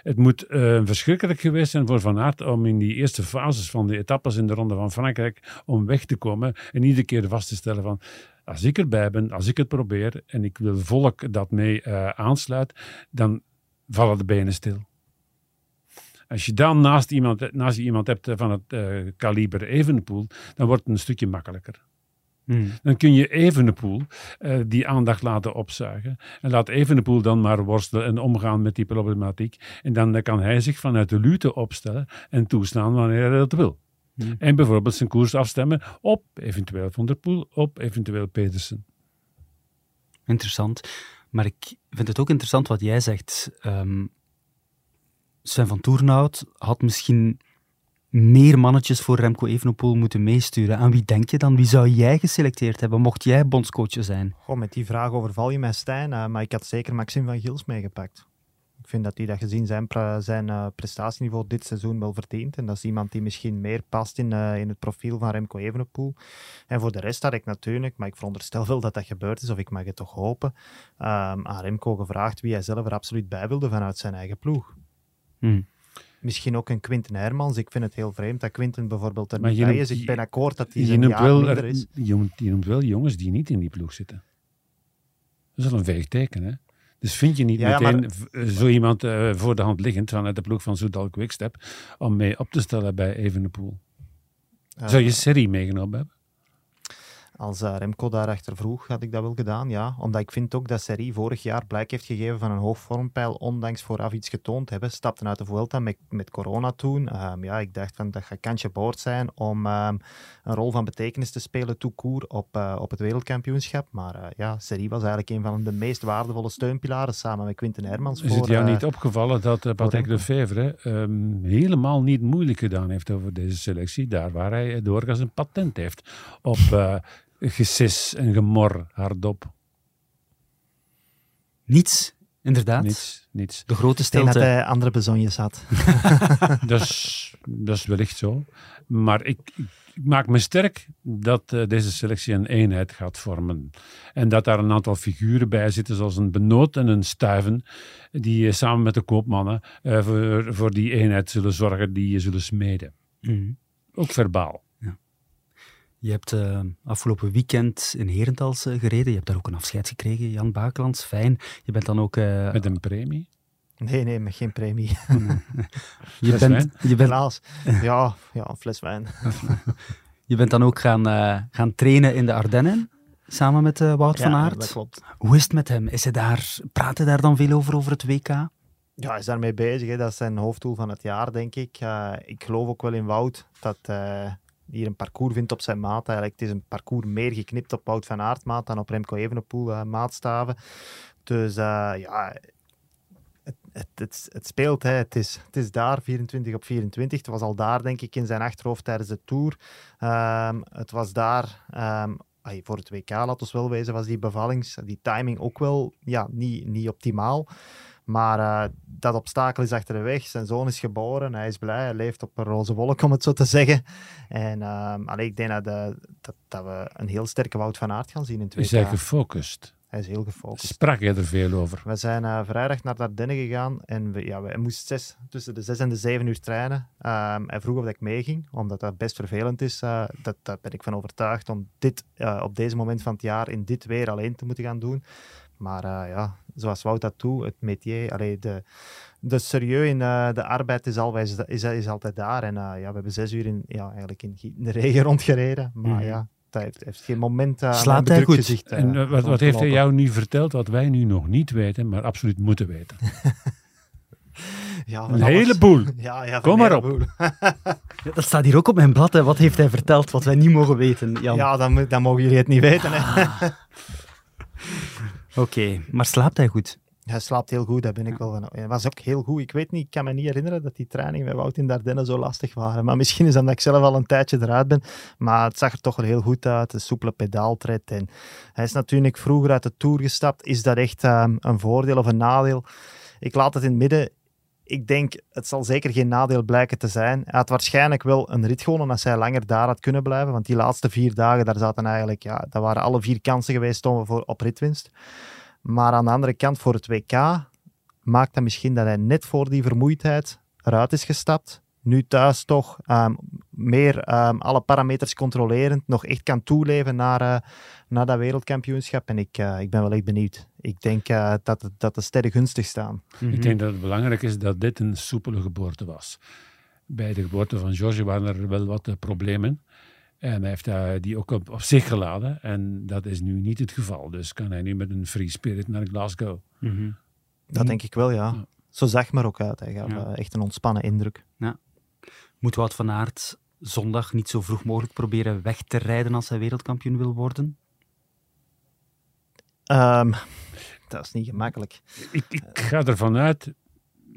Het moet eh, verschrikkelijk geweest zijn voor Van Aert om in die eerste fases van de etappes in de Ronde van Frankrijk om weg te komen en iedere keer vast te stellen van als ik erbij ben, als ik het probeer en ik wil volk dat mee eh, aansluit, dan vallen de benen stil. Als je dan naast, iemand, naast je iemand hebt van het eh, kaliber Evenepoel, dan wordt het een stukje makkelijker. Hmm. Dan kun je Evenepoel eh, die aandacht laten opzuigen. En laat Evenepoel dan maar worstelen en omgaan met die problematiek. En dan kan hij zich vanuit de lute opstellen en toestaan wanneer hij dat wil. Hmm. En bijvoorbeeld zijn koers afstemmen op eventueel Van der Poel, op eventueel Pedersen. Interessant. Maar ik vind het ook interessant wat jij zegt. Ehm, Sven van Toernout had misschien meer mannetjes voor Remco Evenepoel moeten meesturen. Aan wie denk je dan? Wie zou jij geselecteerd hebben, mocht jij bondscoach zijn? Goh, met die vraag overval je mij, Stijn. eh, maar ik had zeker Maxime van Gils meegepakt. Ik vind dat hij dat gezien zijn, zijn eh, prestatieniveau dit seizoen wel verdient. En dat is iemand die misschien meer past in, eh, in het profiel van Remco Evenepoel. En voor de rest had ik natuurlijk, maar ik veronderstel wel dat dat gebeurd is, of ik mag het toch hopen, ehm, aan Remco gevraagd wie hij zelf er absoluut bij wilde vanuit zijn eigen ploeg. Hmm. Misschien ook een Quinten Hermans. Ik vind het heel vreemd dat Quinten bijvoorbeeld er Maar niet bij is. Ik ben akkoord dat hij een jaar wel, minder is. je, noemt, je noemt wel jongens die niet in die ploeg zitten. Dat is wel een veeg teken, hè? Dus vind je niet Ja, meteen maar- eh, zo iemand eh, voor de hand liggend vanuit de ploeg van Soudal Quickstep om mee op te stellen bij Evenepoel? Eh, Zou je serie meegenomen hebben? Als eh, Remco daarachter vroeg, had ik dat wel gedaan, ja. Omdat ik vind ook dat Serie vorig jaar blijk heeft gegeven van een hoog vormpeil, ondanks vooraf iets getoond hebben. Stapten uit de Vuelta met, met corona toen. Ehm, ja, ik dacht van, dat gaat kantje boord zijn om ehm, een rol van betekenis te spelen, court, op, eh, op het wereldkampioenschap. Maar eh, ja, Serie was eigenlijk een van de meest waardevolle steunpilaren, samen met Quinten Hermans. Is voor, het jou niet opgevallen dat Patrick. Lefevre ehm, helemaal niet moeilijk gedaan heeft over deze selectie? Daar waar hij doorgaans een patent heeft op gesis en gemor hardop. Niets, inderdaad. Niets, niets. De grote ik denk dat hij andere bezonjes had. <laughs> dat, is, dat is wellicht zo. Maar ik, ik, ik maak me sterk dat eh, deze selectie een eenheid gaat vormen. En dat daar een aantal figuren bij zitten, zoals een Benoot en een Stuiven, die eh, samen met de koopmannen eh, voor, voor die eenheid zullen zorgen, die je zullen smeden. Mhm. Ook verbaal. Je hebt eh, afgelopen weekend in Herentals eh, gereden. Je hebt daar ook een afscheid gekregen, Jan Bakelands. Fijn. Je bent dan ook... eh, Met een premie. Nee, nee, met geen premie. <laughs> <laughs> je, fles bent, wijn? je, bent, Helaas. Ja, ja, een fles wijn. <laughs> je bent dan ook gaan, gaan trainen in de Ardennen. samen met uh, Wout ja, van Aert. dat klopt. Hoe is het met hem? Is hij daar, praat hij daar dan veel over, over het WK? Ja, hij is daarmee bezig. Hè. Dat is zijn hoofddoel van het jaar, denk ik. Uh, ik geloof ook wel in Wout dat hier een parcours vindt op zijn maat. Eigenlijk, het is een parcours meer geknipt op Wout van Aert maat dan op Remco Evenepoel uh, maatstaven. Dus ja, het, het, het, speelt. Het, is, is daar, 24 op 24. Het was al daar, denk ik, in zijn achterhoofd tijdens de Tour. Um, het was daar... Um, voor het WK, laat ons wel wezen, was die bevallings, die timing ook wel ja, niet, niet optimaal. Maar uh, dat obstakel is achter de weg. Zijn zoon is geboren. Hij is blij. Hij leeft op een roze wolk, om het zo te zeggen. En uh, allee, ik denk dat, de, dat, dat, we een heel sterke Wout van Aert gaan zien in WK. Is hij gefocust? Hij is heel gefocust. Sprak je er veel over? We zijn uh, vrijdag naar Dardenne gegaan en we, ja, we moesten zes, tussen de zes en de zeven uur trainen. Um, hij vroeg of ik meeging, omdat dat best vervelend is. Uh, dat, daar ben ik van overtuigd om dit uh, op deze moment van het jaar in dit weer alleen te moeten gaan doen. Maar ja, zoals Wout dat doet, het métier, allee, de, de serieus in de arbeid is, is, is altijd daar. En ja, we hebben zes uur in, ja, eigenlijk in, in de regen <laughs> rondgereden. Maar mm -hmm. ja, hij heeft, heeft, geen moment uh, Slaapt hij goed? Gezicht, uh, en wat, wat heeft hij jou nu verteld wat wij nu nog niet weten, maar absoluut moeten weten? <laughs> ja, een heleboel. <laughs> Ja, ja, Kom maar op. ja, dat staat hier ook op mijn blad. Hè. Wat heeft hij verteld wat wij niet mogen weten, Jan? Ja, dan, dan mogen jullie het niet weten. Ah. Oké, okay, maar slaapt hij goed? Hij slaapt heel goed, daar ben ik wel van. Hij was ook heel goed. Ik weet niet, ik kan me niet herinneren dat die trainingen met Wout in Dardenne zo lastig waren. Maar misschien is dat omdat ik zelf al een tijdje eruit ben. Maar het zag er toch wel heel goed uit. Een soepele pedaaltred. En hij is natuurlijk vroeger uit de Tour gestapt. Is dat echt um, een voordeel of een nadeel? Ik laat het in het midden. Ik denk, het zal zeker geen nadeel blijken te zijn. Hij had waarschijnlijk wel een rit gewonnen als hij langer daar had kunnen blijven. Want die laatste vier dagen, daar zaten eigenlijk, ja, dat waren alle vier kansen geweest om voor, op ritwinst. Maar aan de andere kant, voor het WK maakt dat misschien dat hij net voor die vermoeidheid eruit is gestapt. Nu thuis toch um, meer um, alle parameters controlerend, nog echt kan toeleven naar, uh, naar dat wereldkampioenschap. En ik, uh, ik ben wel echt benieuwd. Ik denk uh, dat, dat de sterren gunstig staan. Mm -hmm. Ik denk dat het belangrijk is dat dit een soepele geboorte was. Bij de geboorte van George waren er wel wat problemen. En hij heeft die ook op, op, zich geladen. En dat is nu niet het geval. Dus kan hij nu met een free spirit naar Glasgow. Mm -hmm. Dat denk ik wel, ja. ja. Zo zag maar ook uit. Hij gaf ja. echt een ontspannen indruk. Ja. Moet Wout van Aert zondag niet zo vroeg mogelijk proberen weg te rijden als hij wereldkampioen wil worden? Um, dat is niet gemakkelijk. Ik, ik ga ervan uit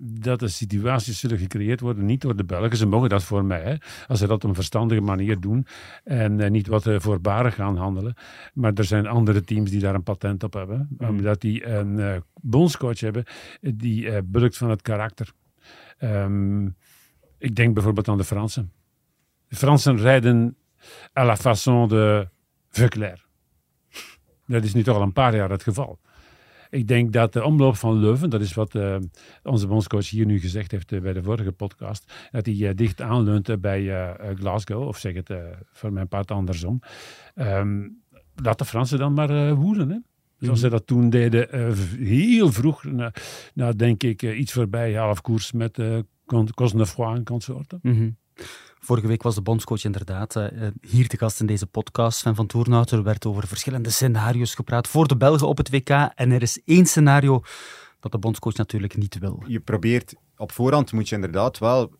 dat de situaties zullen gecreëerd worden, niet door de Belgen. Ze mogen dat voor mij, hè, als ze dat op een verstandige manier doen en uh, niet wat uh, voorbarig gaan handelen. Maar er zijn andere teams die daar een patent op hebben, mm. omdat die een uh, bondscoach hebben die bulkt van het karakter. Um, ik denk bijvoorbeeld aan de Fransen. De Fransen rijden à la façon de Veuclair. Dat is nu toch al een paar jaar het geval. Ik denk dat de omloop van Leuven, dat is wat uh, onze bondscoach hier nu gezegd heeft uh, bij de vorige podcast, dat hij uh, dicht aanleunt bij Glasgow, of zeg het voor mijn part andersom. Um, laat de Fransen dan maar woelen, hè. Zoals ze dat toen deden, heel vroeg, na, na denk ik iets voorbij half koers met uh, Cosnefroid en consorten. Mm -hmm. Vorige week was de bondscoach inderdaad uh, hier te gast in deze podcast. Sven van Toornhout, er werd over verschillende scenario's gepraat voor de Belgen op het WK. En er is één scenario dat de bondscoach natuurlijk niet wil. Je probeert, op voorhand moet je inderdaad wel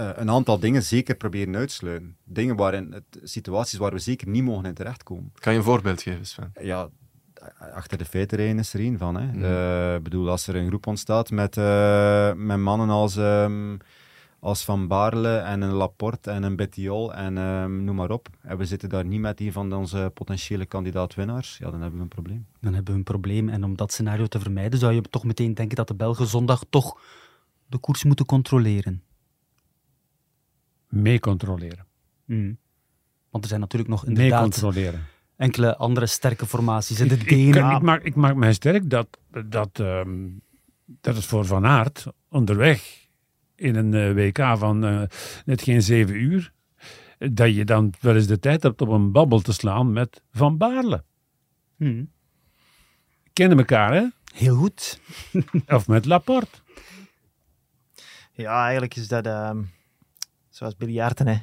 uh, een aantal dingen zeker proberen uitsluiten. Dingen waarin, het, situaties waar we zeker niet mogen in terechtkomen. Kan je een voorbeeld geven, Sven? Ja, achter de feiten is er één van. Ik mm. uh, bedoel, als er een groep ontstaat met, uh, met mannen als, um, als Van Baarle en een Laporte en een Bettiol en um, noem maar op. En we zitten daar niet met een van onze potentiële kandidaat-winnaars. Ja, dan hebben we een probleem. Dan hebben we een probleem. En om dat scenario te vermijden, zou je toch meteen denken dat de Belgen zondag toch de koers moeten controleren. Mee controleren. Mm. Want er zijn natuurlijk nog inderdaad... Mee controleren enkele andere sterke formaties. In de ik, ik, DNA. ik, maak, ik maak mij sterk dat, dat, um, dat het voor Van Aert onderweg in een uh, WK van uh, net geen zeven uur, dat je dan wel eens de tijd hebt om een babbel te slaan met Van Baarle. Hmm. Kennen elkaar, hè? Heel goed. <laughs> of met Laporte. Ja, eigenlijk is dat um, zoals biljarten, hè.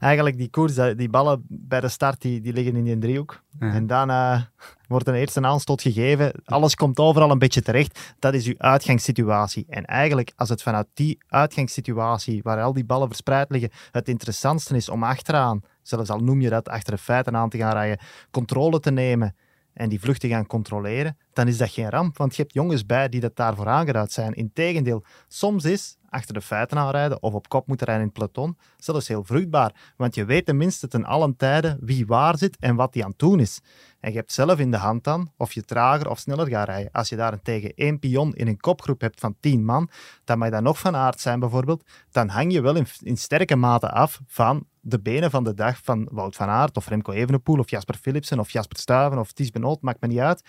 Eigenlijk die koers, die ballen bij de start, die, die liggen in die driehoek. En dan uh, wordt een eerste aanstoot gegeven. Alles komt overal een beetje terecht. Dat is uw uitgangssituatie. En eigenlijk, als het vanuit die uitgangssituatie, waar al die ballen verspreid liggen, het interessantste is om achteraan, zelfs al noem je dat, achter de feiten aan te gaan rijden, controle te nemen en die vluchten gaan controleren, dan is dat geen ramp, want je hebt jongens bij die dat daarvoor aangeraad zijn. Integendeel, soms is achter de feiten aanrijden of op kop moeten rijden in het peloton zelfs heel vruchtbaar, want je weet tenminste ten allen tijden wie waar zit en wat die aan het doen is. En je hebt zelf in de hand dan of je trager of sneller gaat rijden. Als je daarentegen één pion in een kopgroep hebt van tien man, dan mag dat nog van aard zijn bijvoorbeeld, dan hang je wel in, in sterke mate af van de benen van de dag van Wout van Aert of Remco Evenepoel of Jasper Philipsen of Jasper Stuyven of Ties Benoot, maakt me niet uit.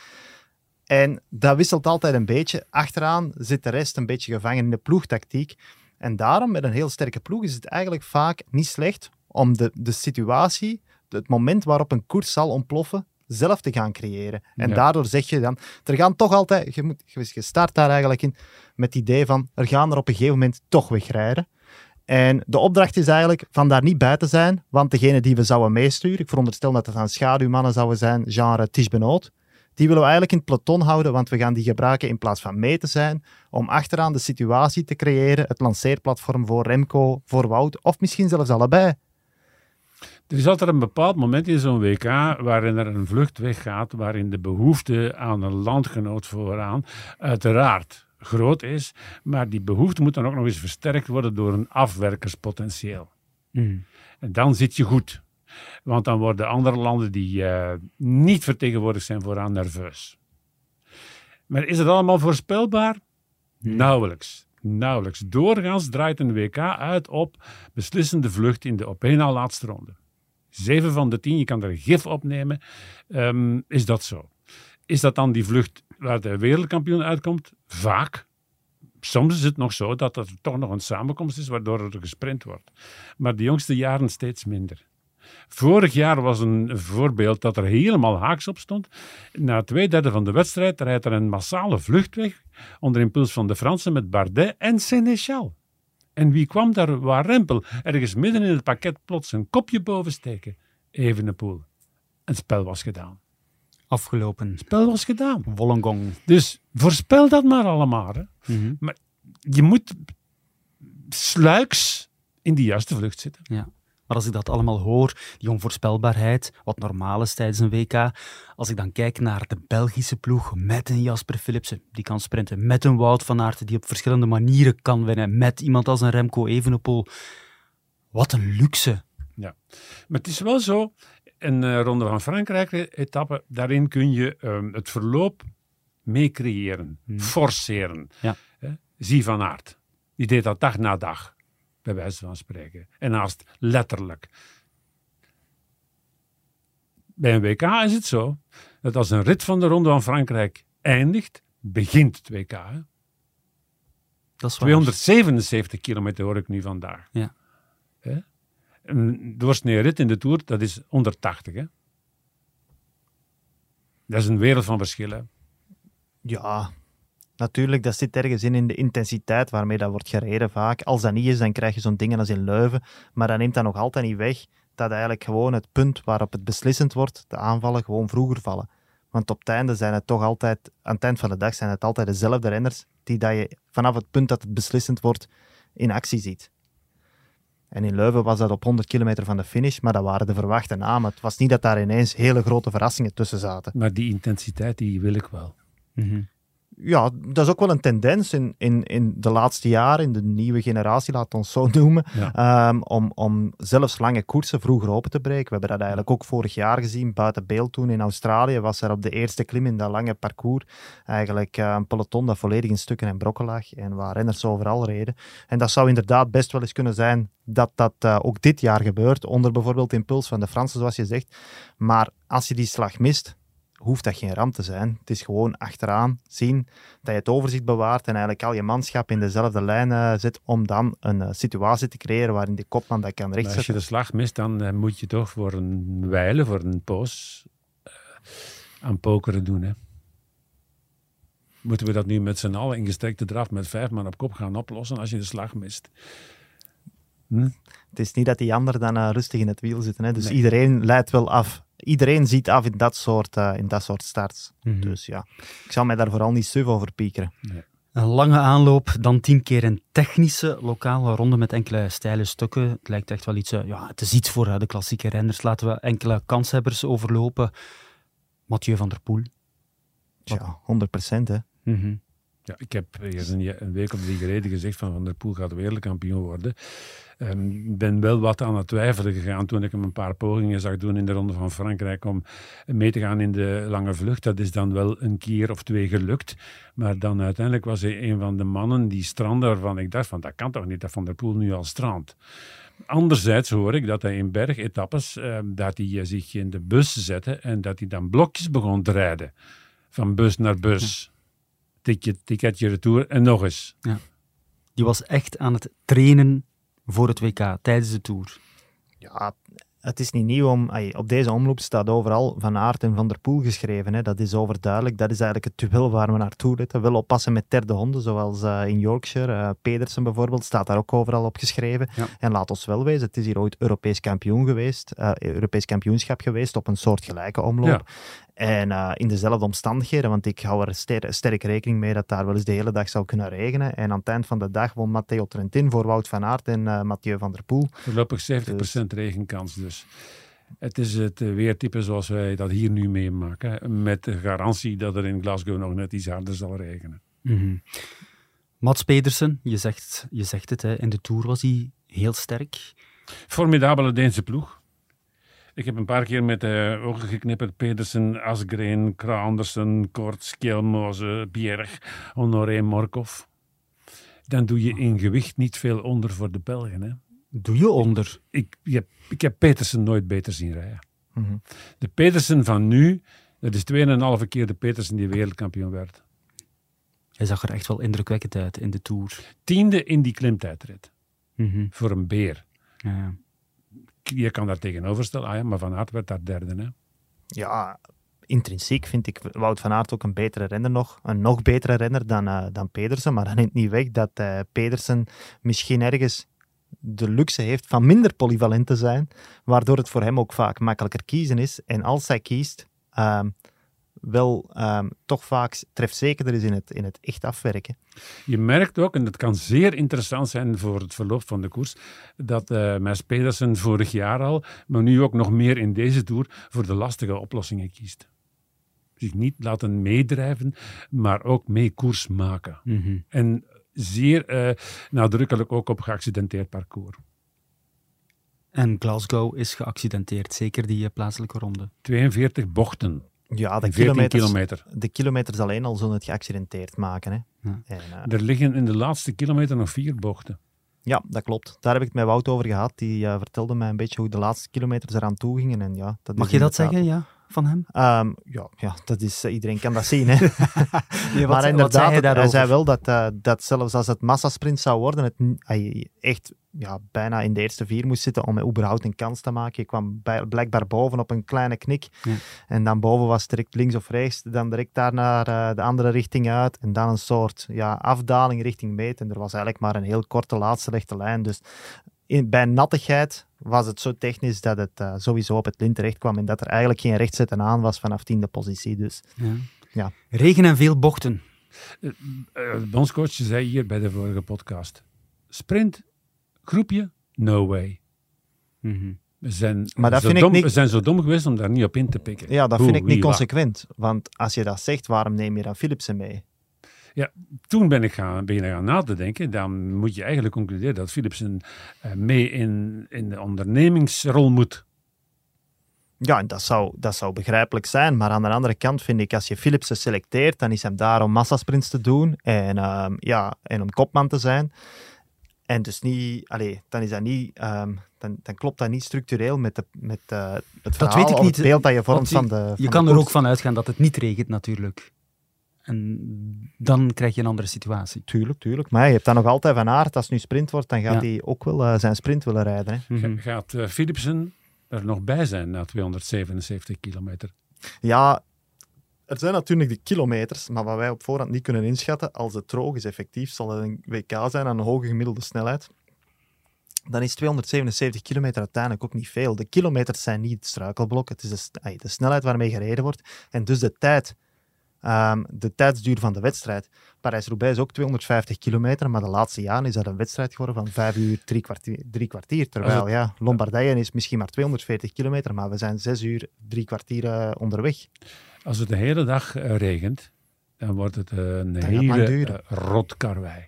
En dat wisselt altijd een beetje. Achteraan zit de rest een beetje gevangen in de ploegtactiek. En daarom, met een heel sterke ploeg, is het eigenlijk vaak niet slecht om de, de situatie, het moment waarop een koers zal ontploffen, zelf te gaan creëren. En daardoor zeg je dan, er gaan toch altijd, je, moet, je start daar eigenlijk in met het idee van, er gaan er op een gegeven moment toch wegrijden. En de opdracht is eigenlijk van daar niet bij te zijn, want degene die we zouden meesturen, ik veronderstel dat het aan schaduwmannen zouden zijn, genre Ties Benoot, die willen we eigenlijk in het peloton houden, want we gaan die gebruiken in plaats van mee te zijn, om achteraan de situatie te creëren, het lanceerplatform voor Remco, voor Wout, of misschien zelfs allebei. Er is altijd een bepaald moment in zo'n WK waarin er een vlucht weggaat, waarin de behoefte aan een landgenoot vooraan uiteraard groot is, maar die behoefte moet dan ook nog eens versterkt worden door een afwerkerspotentieel. Mm. En dan zit je goed. Want dan worden andere landen die uh, niet vertegenwoordigd zijn vooraan nerveus. Maar is het allemaal voorspelbaar? Hmm. Nauwelijks. Nauwelijks. Doorgaans draait een WK uit op beslissende vlucht in de op één na laatste ronde. Zeven van de tien, je kan er gif opnemen. Um, is dat zo? Is dat dan die vlucht waar de wereldkampioen uitkomt? Vaak. Soms is het nog zo dat er toch nog een samenkomst is waardoor er gesprint wordt. Maar de jongste jaren steeds minder. Vorig jaar was een voorbeeld dat er helemaal haaks op stond. Na twee derde van de wedstrijd rijdt er een massale vlucht weg onder impuls van de Fransen met Bardet en Sénéchal. En wie kwam daar waar Rempel ergens midden in het pakket plots een kopje boven steken? Evenepoel. Het spel was gedaan. Afgelopen. Het spel was gedaan. Wollongong. Dus voorspel dat maar allemaal. Hè. Mhm. Maar je moet sluiks in die juiste vlucht zitten. Ja. Maar als ik dat allemaal hoor, die onvoorspelbaarheid, wat normaal is tijdens een WK, als ik dan kijk naar de Belgische ploeg met een Jasper Philipsen, die kan sprinten, met een Wout van Aert, die op verschillende manieren kan winnen, met iemand als een Remco Evenepoel. Wat een luxe. Ja, maar het is wel zo, een uh, Ronde van Frankrijk-etappe, daarin kun je uh, het verloop mee creëren, hmm. forceren. Ja. Zie van Aert, die deed dat dag na dag bij wijze van spreken. En naast letterlijk. Bij een WK is het zo dat als een rit van de Ronde van Frankrijk eindigt, begint het WK. Dat is 277 kilometer hoor ik nu vandaag. Ja. Een doorsnee rit in de Tour, dat is 180. Hè? Dat is een wereld van verschillen. Ja, Natuurlijk, dat zit ergens in, in de intensiteit waarmee dat wordt gereden vaak. Als dat niet is, dan krijg je zo'n dingen als in Leuven. Maar dat neemt dan nog altijd niet weg dat eigenlijk gewoon het punt waarop het beslissend wordt, de aanvallen gewoon vroeger vallen. Want op het einde zijn het toch altijd, aan het eind van de dag zijn het altijd dezelfde renners die dat je vanaf het punt dat het beslissend wordt in actie ziet. En in Leuven was dat op 100 kilometer van de finish, maar dat waren de verwachte namen. Het was niet dat daar ineens hele grote verrassingen tussen zaten. Maar die intensiteit, die wil ik wel. Mm ja, dat is ook wel een tendens in, in, in de laatste jaren, in de nieuwe generatie, laat ons zo <laughs> noemen, ehm, om, om zelfs lange koersen vroeger open te breken. We hebben dat eigenlijk ook vorig jaar gezien, buiten beeld toen in Australië, was er op de eerste klim in dat lange parcours eigenlijk uh, een peloton dat volledig in stukken en brokken lag en waar renners overal reden. En dat zou inderdaad best wel eens kunnen zijn dat dat uh, ook dit jaar gebeurt, onder bijvoorbeeld impuls van de Fransen, zoals je zegt. Maar als je die slag mist, hoeft dat geen ramp te zijn. Het is gewoon achteraan zien dat je het overzicht bewaart en eigenlijk al je manschap in dezelfde lijn uh, zet om dan een uh, situatie te creëren waarin de kopman dat kan rechtzetten. Als je de slag mist, dan uh, moet je toch voor een wijle, voor een poos aan pokeren doen. Hè? Moeten we dat nu met z'n allen in gestrekte draf met vijf man op kop gaan oplossen als je de slag mist? Hm? Het is niet dat die anderen dan eh, rustig in het wiel zitten. Hè. Dus iedereen leidt wel af. Iedereen ziet af in dat soort, uh, in dat soort starts. Mhm. Dus ja, ik zal mij daar vooral niet suf over piekeren. Een lange aanloop, dan tien keer een technische lokale ronde met enkele steile stukken. Het lijkt echt wel iets, uh, ja, het is iets voor uh, de klassieke renners. Laten we enkele kanshebbers overlopen. Mathieu van der Poel. Ja, 100 procent hè. Mm -hmm. Ja, ik heb een, een, week of drie geleden gezegd van Van der Poel gaat wereldkampioen worden. Ik um, ben wel wat aan het twijfelen gegaan toen ik hem een paar pogingen zag doen in de Ronde van Frankrijk om mee te gaan in de lange vlucht. Dat is dan wel een keer of twee gelukt. Maar dan uiteindelijk was hij een van de mannen die strandde waarvan ik dacht van dat kan toch niet dat Van der Poel nu al strandt. Anderzijds hoor ik dat hij in bergetappes uh, dat hij zich in de bus zette en dat hij dan blokjes begon te rijden. Van bus naar bus. Ticket, ticketje retour en nog eens. Ja. Die was echt aan het trainen voor het WK tijdens de Tour. Ja, het is niet nieuw om... Ay, op deze omloop staat overal Van Aert en Van der Poel geschreven. Hè. Dat is overduidelijk. Dat is eigenlijk het duel waar we naartoe letten. Wel oppassen met derde honden, zoals uh, in Yorkshire. Uh, Pedersen bijvoorbeeld staat daar ook overal op geschreven. Ja. En laat ons wel wezen, het is hier ooit Europees kampioen geweest. Uh, Europees kampioenschap geweest op een soortgelijke omloop. En uh, in dezelfde omstandigheden, want ik hou er ster sterk rekening mee dat daar wel eens de hele dag zou kunnen regenen. En aan het eind van de dag won Matteo Trentin voor Wout van Aert en uh, Mathieu van der Poel. Voorlopig 70% dus. regenkans dus. Het is het weertype zoals wij dat hier nu meemaken. Met de garantie dat er in Glasgow nog net iets harder zal regenen. Mm -hmm. Mats Pedersen, je zegt, je zegt het, hè, in de Tour was hij heel sterk. Formidabele Deense ploeg. Ik heb een paar keer met de uh, ogen geknipperd. Pedersen, Asgreen, Kraandersen, Kort, Skelmoze, Bjerg, Honoré, Morkov. Dan doe je in gewicht niet veel onder voor de Belgen. Hè? Doe je onder? Ik, ik, heb, ik heb Petersen nooit beter zien rijden. Mm -hmm. De Petersen van nu, dat is 2,5 keer de Petersen die wereldkampioen werd. Hij zag er echt wel indrukwekkend uit in de Tour. Tiende in die klimtijdrit. Mm -hmm. Voor een beer. Ja. Je kan daar tegenover stellen, ah ja, maar Van Aert werd daar derde. Hè? Ja, intrinsiek vind ik Wout van Aert ook een betere renner nog. Een nog betere renner dan, uh, dan Pedersen. Maar dat neemt niet weg dat uh, Pedersen misschien ergens de luxe heeft van minder polyvalent te zijn. Waardoor het voor hem ook vaak makkelijker kiezen is. En als hij kiest, uh, wel um, toch vaak trefzekerder is in het, in het echt afwerken. Je merkt ook, en dat kan zeer interessant zijn voor het verloop van de koers, dat uh, Mes Pedersen vorig jaar al, maar nu ook nog meer in deze Tour, voor de lastige oplossingen kiest. Zich niet laten meedrijven, maar ook mee koers maken. Mm -hmm. En zeer uh, nadrukkelijk ook op geaccidenteerd parcours. En Glasgow is geaccidenteerd, zeker die uh, plaatselijke ronde. 42 bochten. Ja, de 14 kilometers, kilometer. de kilometers alleen al zullen het geaccidenteerd maken. Hè. Ja. En, uh, Er liggen in de laatste kilometer nog vier bochten. ja, dat klopt. Daar heb ik het met Wout over gehad. Die uh, vertelde mij een beetje hoe de laatste kilometers eraan toe gingen. En ja, dat Mag je dat zeggen, ja, van hem? Ehm, ja, ja, dat is, eh, iedereen kan dat zien. Hè. <laughs> <laughs> Maar zei- inderdaad, hij het- hij daarover? zei wel dat, eh, dat zelfs als het massasprint zou worden, het hij echt ja, bijna in de eerste vier moest zitten om überhaupt een kans te maken. Je kwam bij- blijkbaar boven op een kleine knik. Ja. En dan boven was direct links of rechts. Dan direct daar naar eh, de andere richting uit. En dan een soort ja, afdaling richting meet. En er was eigenlijk maar een heel korte laatste rechte lijn. Dus in, bij nattigheid was het zo technisch dat het eh, sowieso op het lint terecht kwam. En dat er eigenlijk geen rechtzetten aan was vanaf tiende positie. Dus Ja. Ja. Regen en veel bochten. Uh, de bondscoach zei hier bij de vorige podcast: sprint, groepje, no way. Mhm. We zijn, Maar dat zo vind ik dom, niet- we zijn zo dom geweest om daar niet op in te pikken. ja, dat Hoe, vind ik niet wat. consequent. Want als je dat zegt, waarom neem je dan Philipsen mee? Toen ben ik gaan, beginnen gaan na te denken. Dan moet je eigenlijk concluderen dat Philipsen uh, mee in, in de ondernemingsrol moet. Ja, en dat zou, dat zou begrijpelijk zijn. Maar aan de andere kant vind ik, als je Philipsen selecteert, dan is hem daar om massasprints te doen en, ehm, ja, en om kopman te zijn. En dus niet, allee, dan is dat niet, ehm, dan, dan klopt dat niet structureel met, de, met eh, het verhaal weet ik of niet, het beeld dat je vormt van de van Je de kan er ook van uitgaan dat het niet regent natuurlijk. En dan krijg je een andere situatie. Tuurlijk, tuurlijk. Maar je hebt dan nog altijd van aard, als het nu sprint wordt, dan gaat Ja. hij ook wel eh, zijn sprint willen rijden. Hè. Mhm. Ga- Gaat uh, Philipsen er nog bij zijn na 277 kilometer? Ja, er zijn natuurlijk de kilometers, maar wat wij op voorhand niet kunnen inschatten, als het droog is effectief, zal het een WK zijn aan een hoge gemiddelde snelheid. dan is 277 kilometer uiteindelijk ook niet veel. De kilometers zijn niet het struikelblok, het is de snelheid waarmee gereden wordt. En dus de tijd, ehm, de tijdsduur van de wedstrijd. Parijs-Roubaix is ook 250 kilometer, maar de laatste jaren is dat een wedstrijd geworden van 5 uur, drie kwartier. Drie kwartier terwijl, het- ja, Lombardije is misschien maar 240 kilometer, maar we zijn 6 uur, drie kwartier eh, onderweg. Als het de hele dag eh, regent, dan wordt het eh, een hele rotkarwei.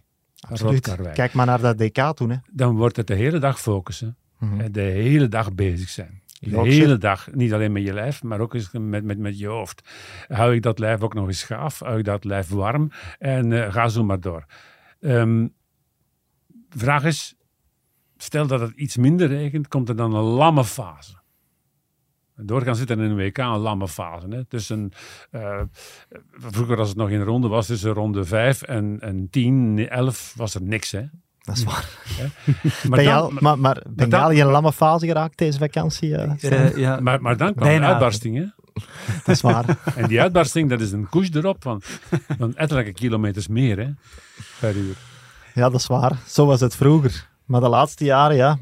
Rotkarwei. Kijk maar naar dat DK toen. Hè. Dan wordt het de hele dag focussen. Mhm. en De hele dag bezig zijn. De Yorkshire. hele dag, niet alleen met je lijf, maar ook eens met, met, met je hoofd. Hou ik dat lijf ook nog eens gaaf? Hou ik dat lijf warm? En eh, ga zo maar door. Ehm, vraag is, stel dat het iets minder regent, komt er dan een lamme fase? Doorgaans zit er in een WK een lamme fase. Hè? Tussen, eh, vroeger als het nog in ronde was, tussen ronde 5 en, en 10, 11 was er niks. Hè? Dat is waar. <laughs> Maar, Ben al- maar, maar ben je al in een lamme fase geraakt deze vakantie? eh? Eh, ja, maar, maar dan kwam Bijna. de uitbarsting. Hè? <laughs> dat is waar. En die uitbarsting, dat is een koers erop van, van ettelijke kilometers meer hè, per uur. Ja, dat is waar. Zo was het vroeger. Maar de laatste jaren, ja.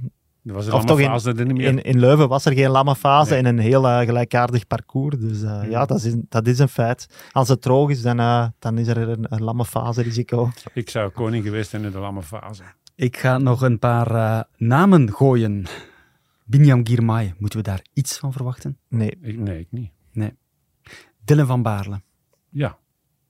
Dat was Of allemaal toch in- meer. In, in Leuven was er geen lamme fase Nee. en een heel eh, gelijkaardig parcours. Dus eh, ja, dat is, dat is een feit. Als het droog is, dan, eh, dan is er een, een lamme fase risico. Ik zou koning geweest zijn in de lamme fase. Ik ga nog een paar namen gooien. Binyam Girmay, moeten we daar iets van verwachten? Nee, Ik, nee, ik niet. Dylan van Baarle. Ja.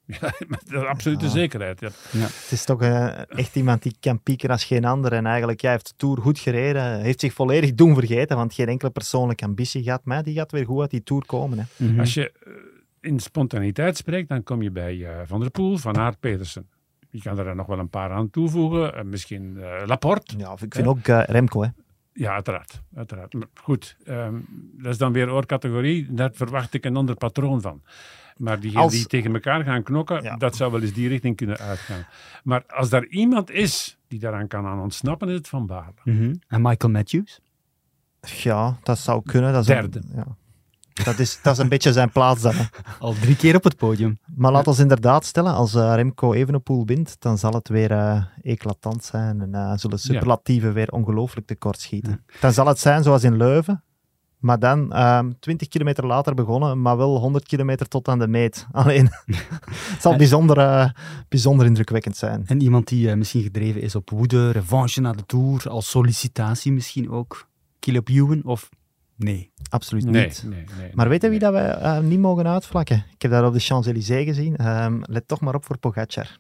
<laughs> ja met absolute zekerheid. Ja. het is toch eh, echt iemand die kan pieken als geen ander. En eigenlijk, hij heeft de Tour goed gereden. Heeft zich volledig doen vergeten, want geen enkele persoonlijke ambitie gaat. Maar die gaat weer goed uit die Tour komen. Hè. Mhm. Als je eh, in spontaniteit spreekt, dan kom je bij eh, Van der Poel, Van Aert, Petersen. Je kan er nog wel een paar aan toevoegen. Misschien eh, Laporte. Ja, of ik vind ook Remco. Hè. Ja, uiteraard. uiteraard. Maar goed, ehm, dat is dan weer oorcategorie. Daar verwacht ik een ander patroon van. Maar diegenen Als- die tegen elkaar gaan knokken, Ja. dat zou wel eens die richting kunnen uitgaan. Maar als daar iemand is die daaraan kan aan ontsnappen, is het Van Baarle. Mhm. En Michael Matthews? Ja, dat zou kunnen. Dat is een- Derde. ja. Dat, is, dat is een beetje zijn plaats dan. Hè. Al drie keer op het podium. Maar laat ons inderdaad stellen, als eh, Remco Evenepoel wint, dan zal het weer eh, eclatant zijn en eh, zullen superlatieven weer ongelooflijk tekort schieten. Dan zal het zijn zoals in Leuven, maar dan ehm 20 kilometer later begonnen, maar wel 100 kilometer tot aan de meet. <laughs> Alleen, het zal bijzonder, bijzonder indrukwekkend zijn. En iemand die misschien gedreven is op woede, revanche na de Tour, als sollicitatie misschien ook. Caleb Ewan of nee? Absoluut Nee, niet. nee, nee. Maar weet je wie dat wij eh, niet mogen uitvlakken? Ik heb dat op de Champs-Élysées gezien. Ehm, let toch maar op voor Pogacar.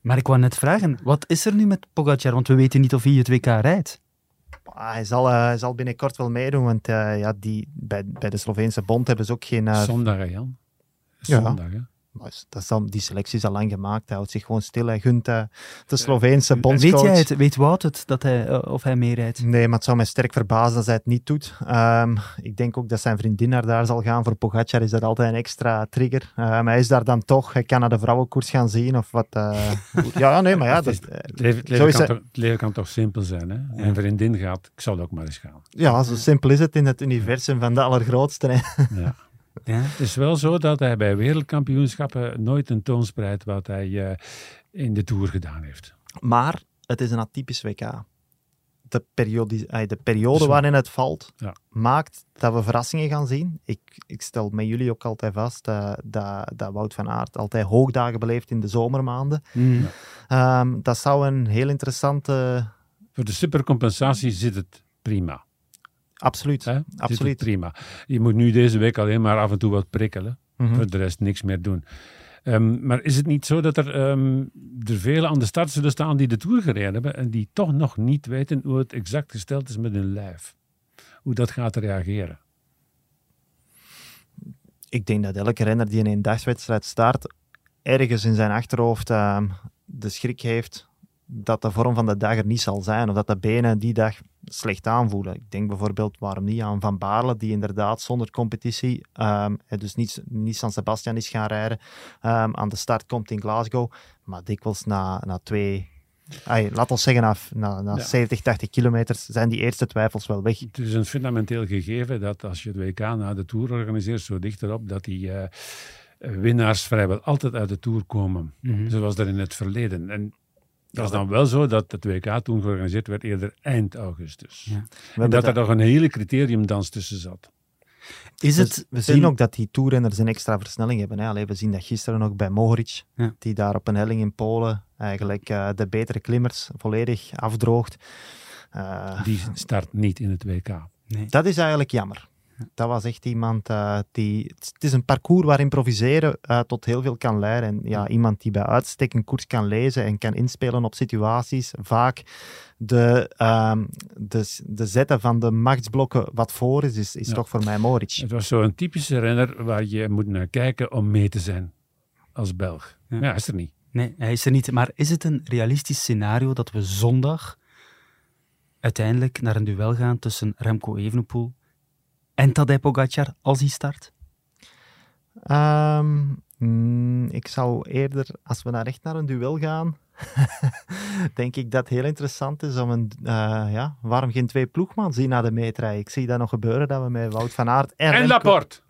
Maar ik wou net vragen, wat is er nu met Pogacar? Want we weten niet of hij het WK rijdt. Ah, hij, zal, eh, hij zal binnenkort wel meedoen, want eh, ja, die, bij, bij de Sloveense bond hebben ze ook geen... Zondag, Jan? Ja. Zondag, hè? Maar dat is al, die selectie is al lang gemaakt. Hij houdt zich gewoon stil. Hij gunt de Sloveense bondscoach... Weet jij het? Weet Wout het, dat hij, eh, of hij meerijdt? Nee, maar het zou mij sterk verbazen als hij het niet doet. Ehm, ik denk ook dat zijn vriendin naar daar zal gaan. Voor Pogacar is dat altijd een extra trigger. Ehm, hij is daar dan toch. Hij kan naar de vrouwenkoers gaan zien of wat. eh, <laughs> ja, nee, maar ja. Dat, eh, Het leven, het leven kan hij- toch, het leven kan toch simpel zijn, hè? Mijn vriendin gaat, ik zal ook maar eens gaan. ja, zo simpel is het in het universum van de allergrootste. Hè. Ja. Ja? Het is wel zo dat hij bij wereldkampioenschappen nooit tentoonspreidt wat hij eh, in de Tour gedaan heeft. Maar het is een atypisch WK. De periode, de periode waarin het valt, Ja. maakt dat we verrassingen gaan zien. Ik, ik stel met jullie ook altijd vast eh, dat, dat Wout van Aert altijd hoogdagen beleeft in de zomermaanden. Mhm. Ehm, dat zou een heel interessante... Voor de supercompensatie zit het prima. Absoluut, Hè? Absoluut. prima. Je moet nu deze week alleen maar af en toe wat prikkelen. Mhm. Voor de rest niks meer doen. Ehm, maar is het niet zo dat er, ehm, er velen aan de start zullen staan die de Tour gereden hebben en die toch nog niet weten hoe het exact gesteld is met hun lijf? Hoe dat gaat reageren? Ik denk dat elke renner die in een dagswedstrijd start, ergens in zijn achterhoofd ehm, de schrik heeft dat de vorm van de dag er niet zal zijn. Of dat de benen die dag slecht aanvoelen. Ik denk bijvoorbeeld, waarom niet, aan Van Baarle, die inderdaad zonder competitie, ehm, dus niet, niet San Sebastian is gaan rijden, ehm, aan de start komt in Glasgow, maar dikwijls na, na twee... Ay, laat ons zeggen, na, na, na Ja. 70, 80 kilometers zijn die eerste twijfels wel weg. Het is een fundamenteel gegeven dat als je het WK na de Tour organiseert, zo dichterop, dat die eh, winnaars vrijwel altijd uit de Tour komen. Mhm. Zoals dat in het verleden. En Dat is dan wel zo dat het WK toen georganiseerd werd eerder eind augustus. Ja. En dat er nog een hele criteriumdans tussen zat. Is We- het we zien een- ook dat die toerrenners een extra versnelling hebben. Hè. Allee, we zien dat gisteren ook bij Mohoric, Ja. die daar op een helling in Polen eigenlijk eh, de betere klimmers volledig afdroogt. Eh, Die start niet in het WK. Nee. dat is eigenlijk jammer. Dat was echt iemand eh, die... Het is een parcours waar improviseren eh, tot heel veel kan leiden. En ja, iemand die bij uitstek een koers kan lezen en kan inspelen op situaties. Vaak de, ehm, de, de zetten van de machtsblokken wat voor is, is, is Ja. toch voor mij Mohoric. Het was zo'n typische renner waar je moet naar kijken om mee te zijn als Belg. Ja. Ja, ja is er niet. Nee, hij is er niet. Maar is het een realistisch scenario dat we zondag uiteindelijk naar een duel gaan tussen Remco Evenepoel en Tadej Pogacar als hij start? Ehm, mm, ik zou eerder, als we naar echt naar een duel gaan, <laughs> denk ik dat het heel interessant is om een, eh, ja, waarom geen twee ploegmans die naar de meet rijden? Ik zie dat nog gebeuren, dat we met Wout van Aert en, En Laporte. <laughs>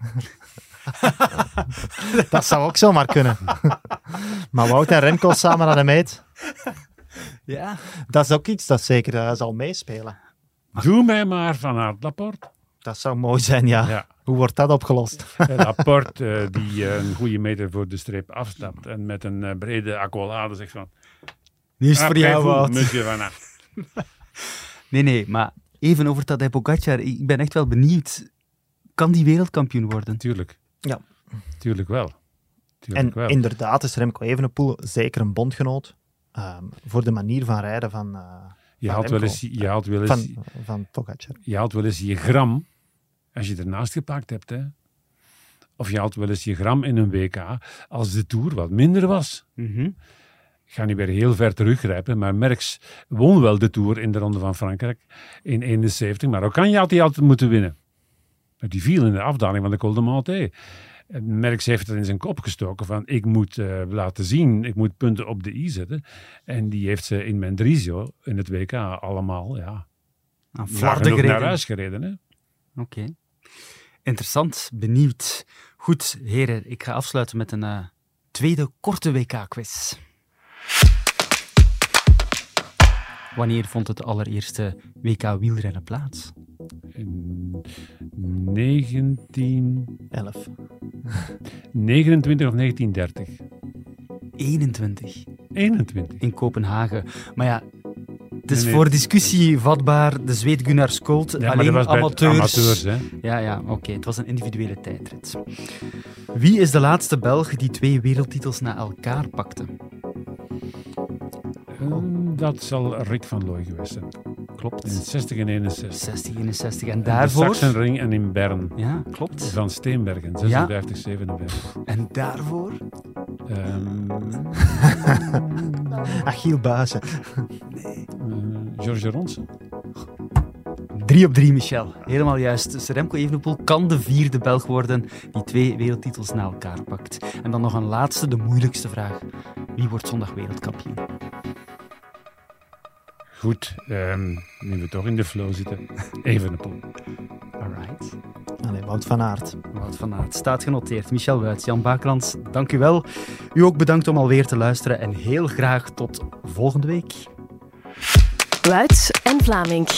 Dat zou ook zomaar kunnen. <laughs> maar Wout en Remco samen naar de meet, Ja. dat is ook iets dat zeker eh, zal meespelen. Doe mij maar van Aert Laporte. Dat zou mooi zijn, ja. Ja. Hoe wordt dat opgelost? <laughs> En Laporte eh, die eh, een goede meter voor de streep afstapt en met een eh, brede accolade zegt van... Nu is het voor jou, "Appelez-vous, Wout. monsieur Van Aert. <laughs> Nee, nee, maar even over Tadej Pogacar. Ik ben echt wel benieuwd. Kan die wereldkampioen worden? Tuurlijk. Ja. Tuurlijk wel. Tuurlijk En wel. inderdaad is Remco Evenepoel zeker een bondgenoot ehm, voor de manier van rijden van, eh, je, haalt wel eens, je, haalt wel eens, van, van Pogacar. je haalt wel eens je gram als je ernaast gepakt hebt. Hè. Of je haalt wel eens je gram in een WK als de Tour wat minder was. Mhm. Ik ga niet weer heel ver teruggrijpen, maar Merckx won wel de Tour in de Ronde van Frankrijk in 71, maar ook kan je had hij altijd moeten winnen. Die viel in de afdaling van de Col de. Merckx heeft het in zijn kop gestoken van ik moet eh, laten zien, ik moet punten op de i zetten. En die heeft ze in Mendrisio, in het WK, allemaal ja, flarden genoeg naar gereden. huis gereden. Oké. Interessant, benieuwd. Goed, heren, ik ga afsluiten met een eh, tweede korte WK-quiz. Wanneer vond het allereerste WK wielrennen plaats? In 1929 11. of 1930? 21 21. in Kopenhagen. Maar ja, het is Nee, nee. voor discussie vatbaar. De Zweed Gunnar Skolt, Ja, alleen amateurs. amateurs hè? Ja, ja, oké. Het was een individuele tijdrit. Wie is de laatste Belg die twee wereldtitels na elkaar pakte? Ehm, Dat zal Rick van Looy geweest zijn. Klopt. In 60 en 61. 60, 61. En De daarvoor... Sachsenring en in Bern. Ja, klopt. Van Steenbergen, 56, 57. En daarvoor... Ehm, <laughs> Achiel Buizen. eh, George Ronsen. Drie op drie, Michel. Helemaal juist. Dus Remco Evenepoel kan de vierde Belg worden die twee wereldtitels na elkaar pakt. En dan nog een laatste, de moeilijkste vraag. Wie wordt zondag wereldkampioen? Goed, ehm, nu we toch in de flow zitten. Evenepoel. Alright. Allee, Wout van Aert. Wout van Aert. Staat genoteerd. Michel Wuits, Jan Baaklands, dank u wel. U ook bedankt om alweer te luisteren en heel graag tot volgende week. Wuits en Vlaming.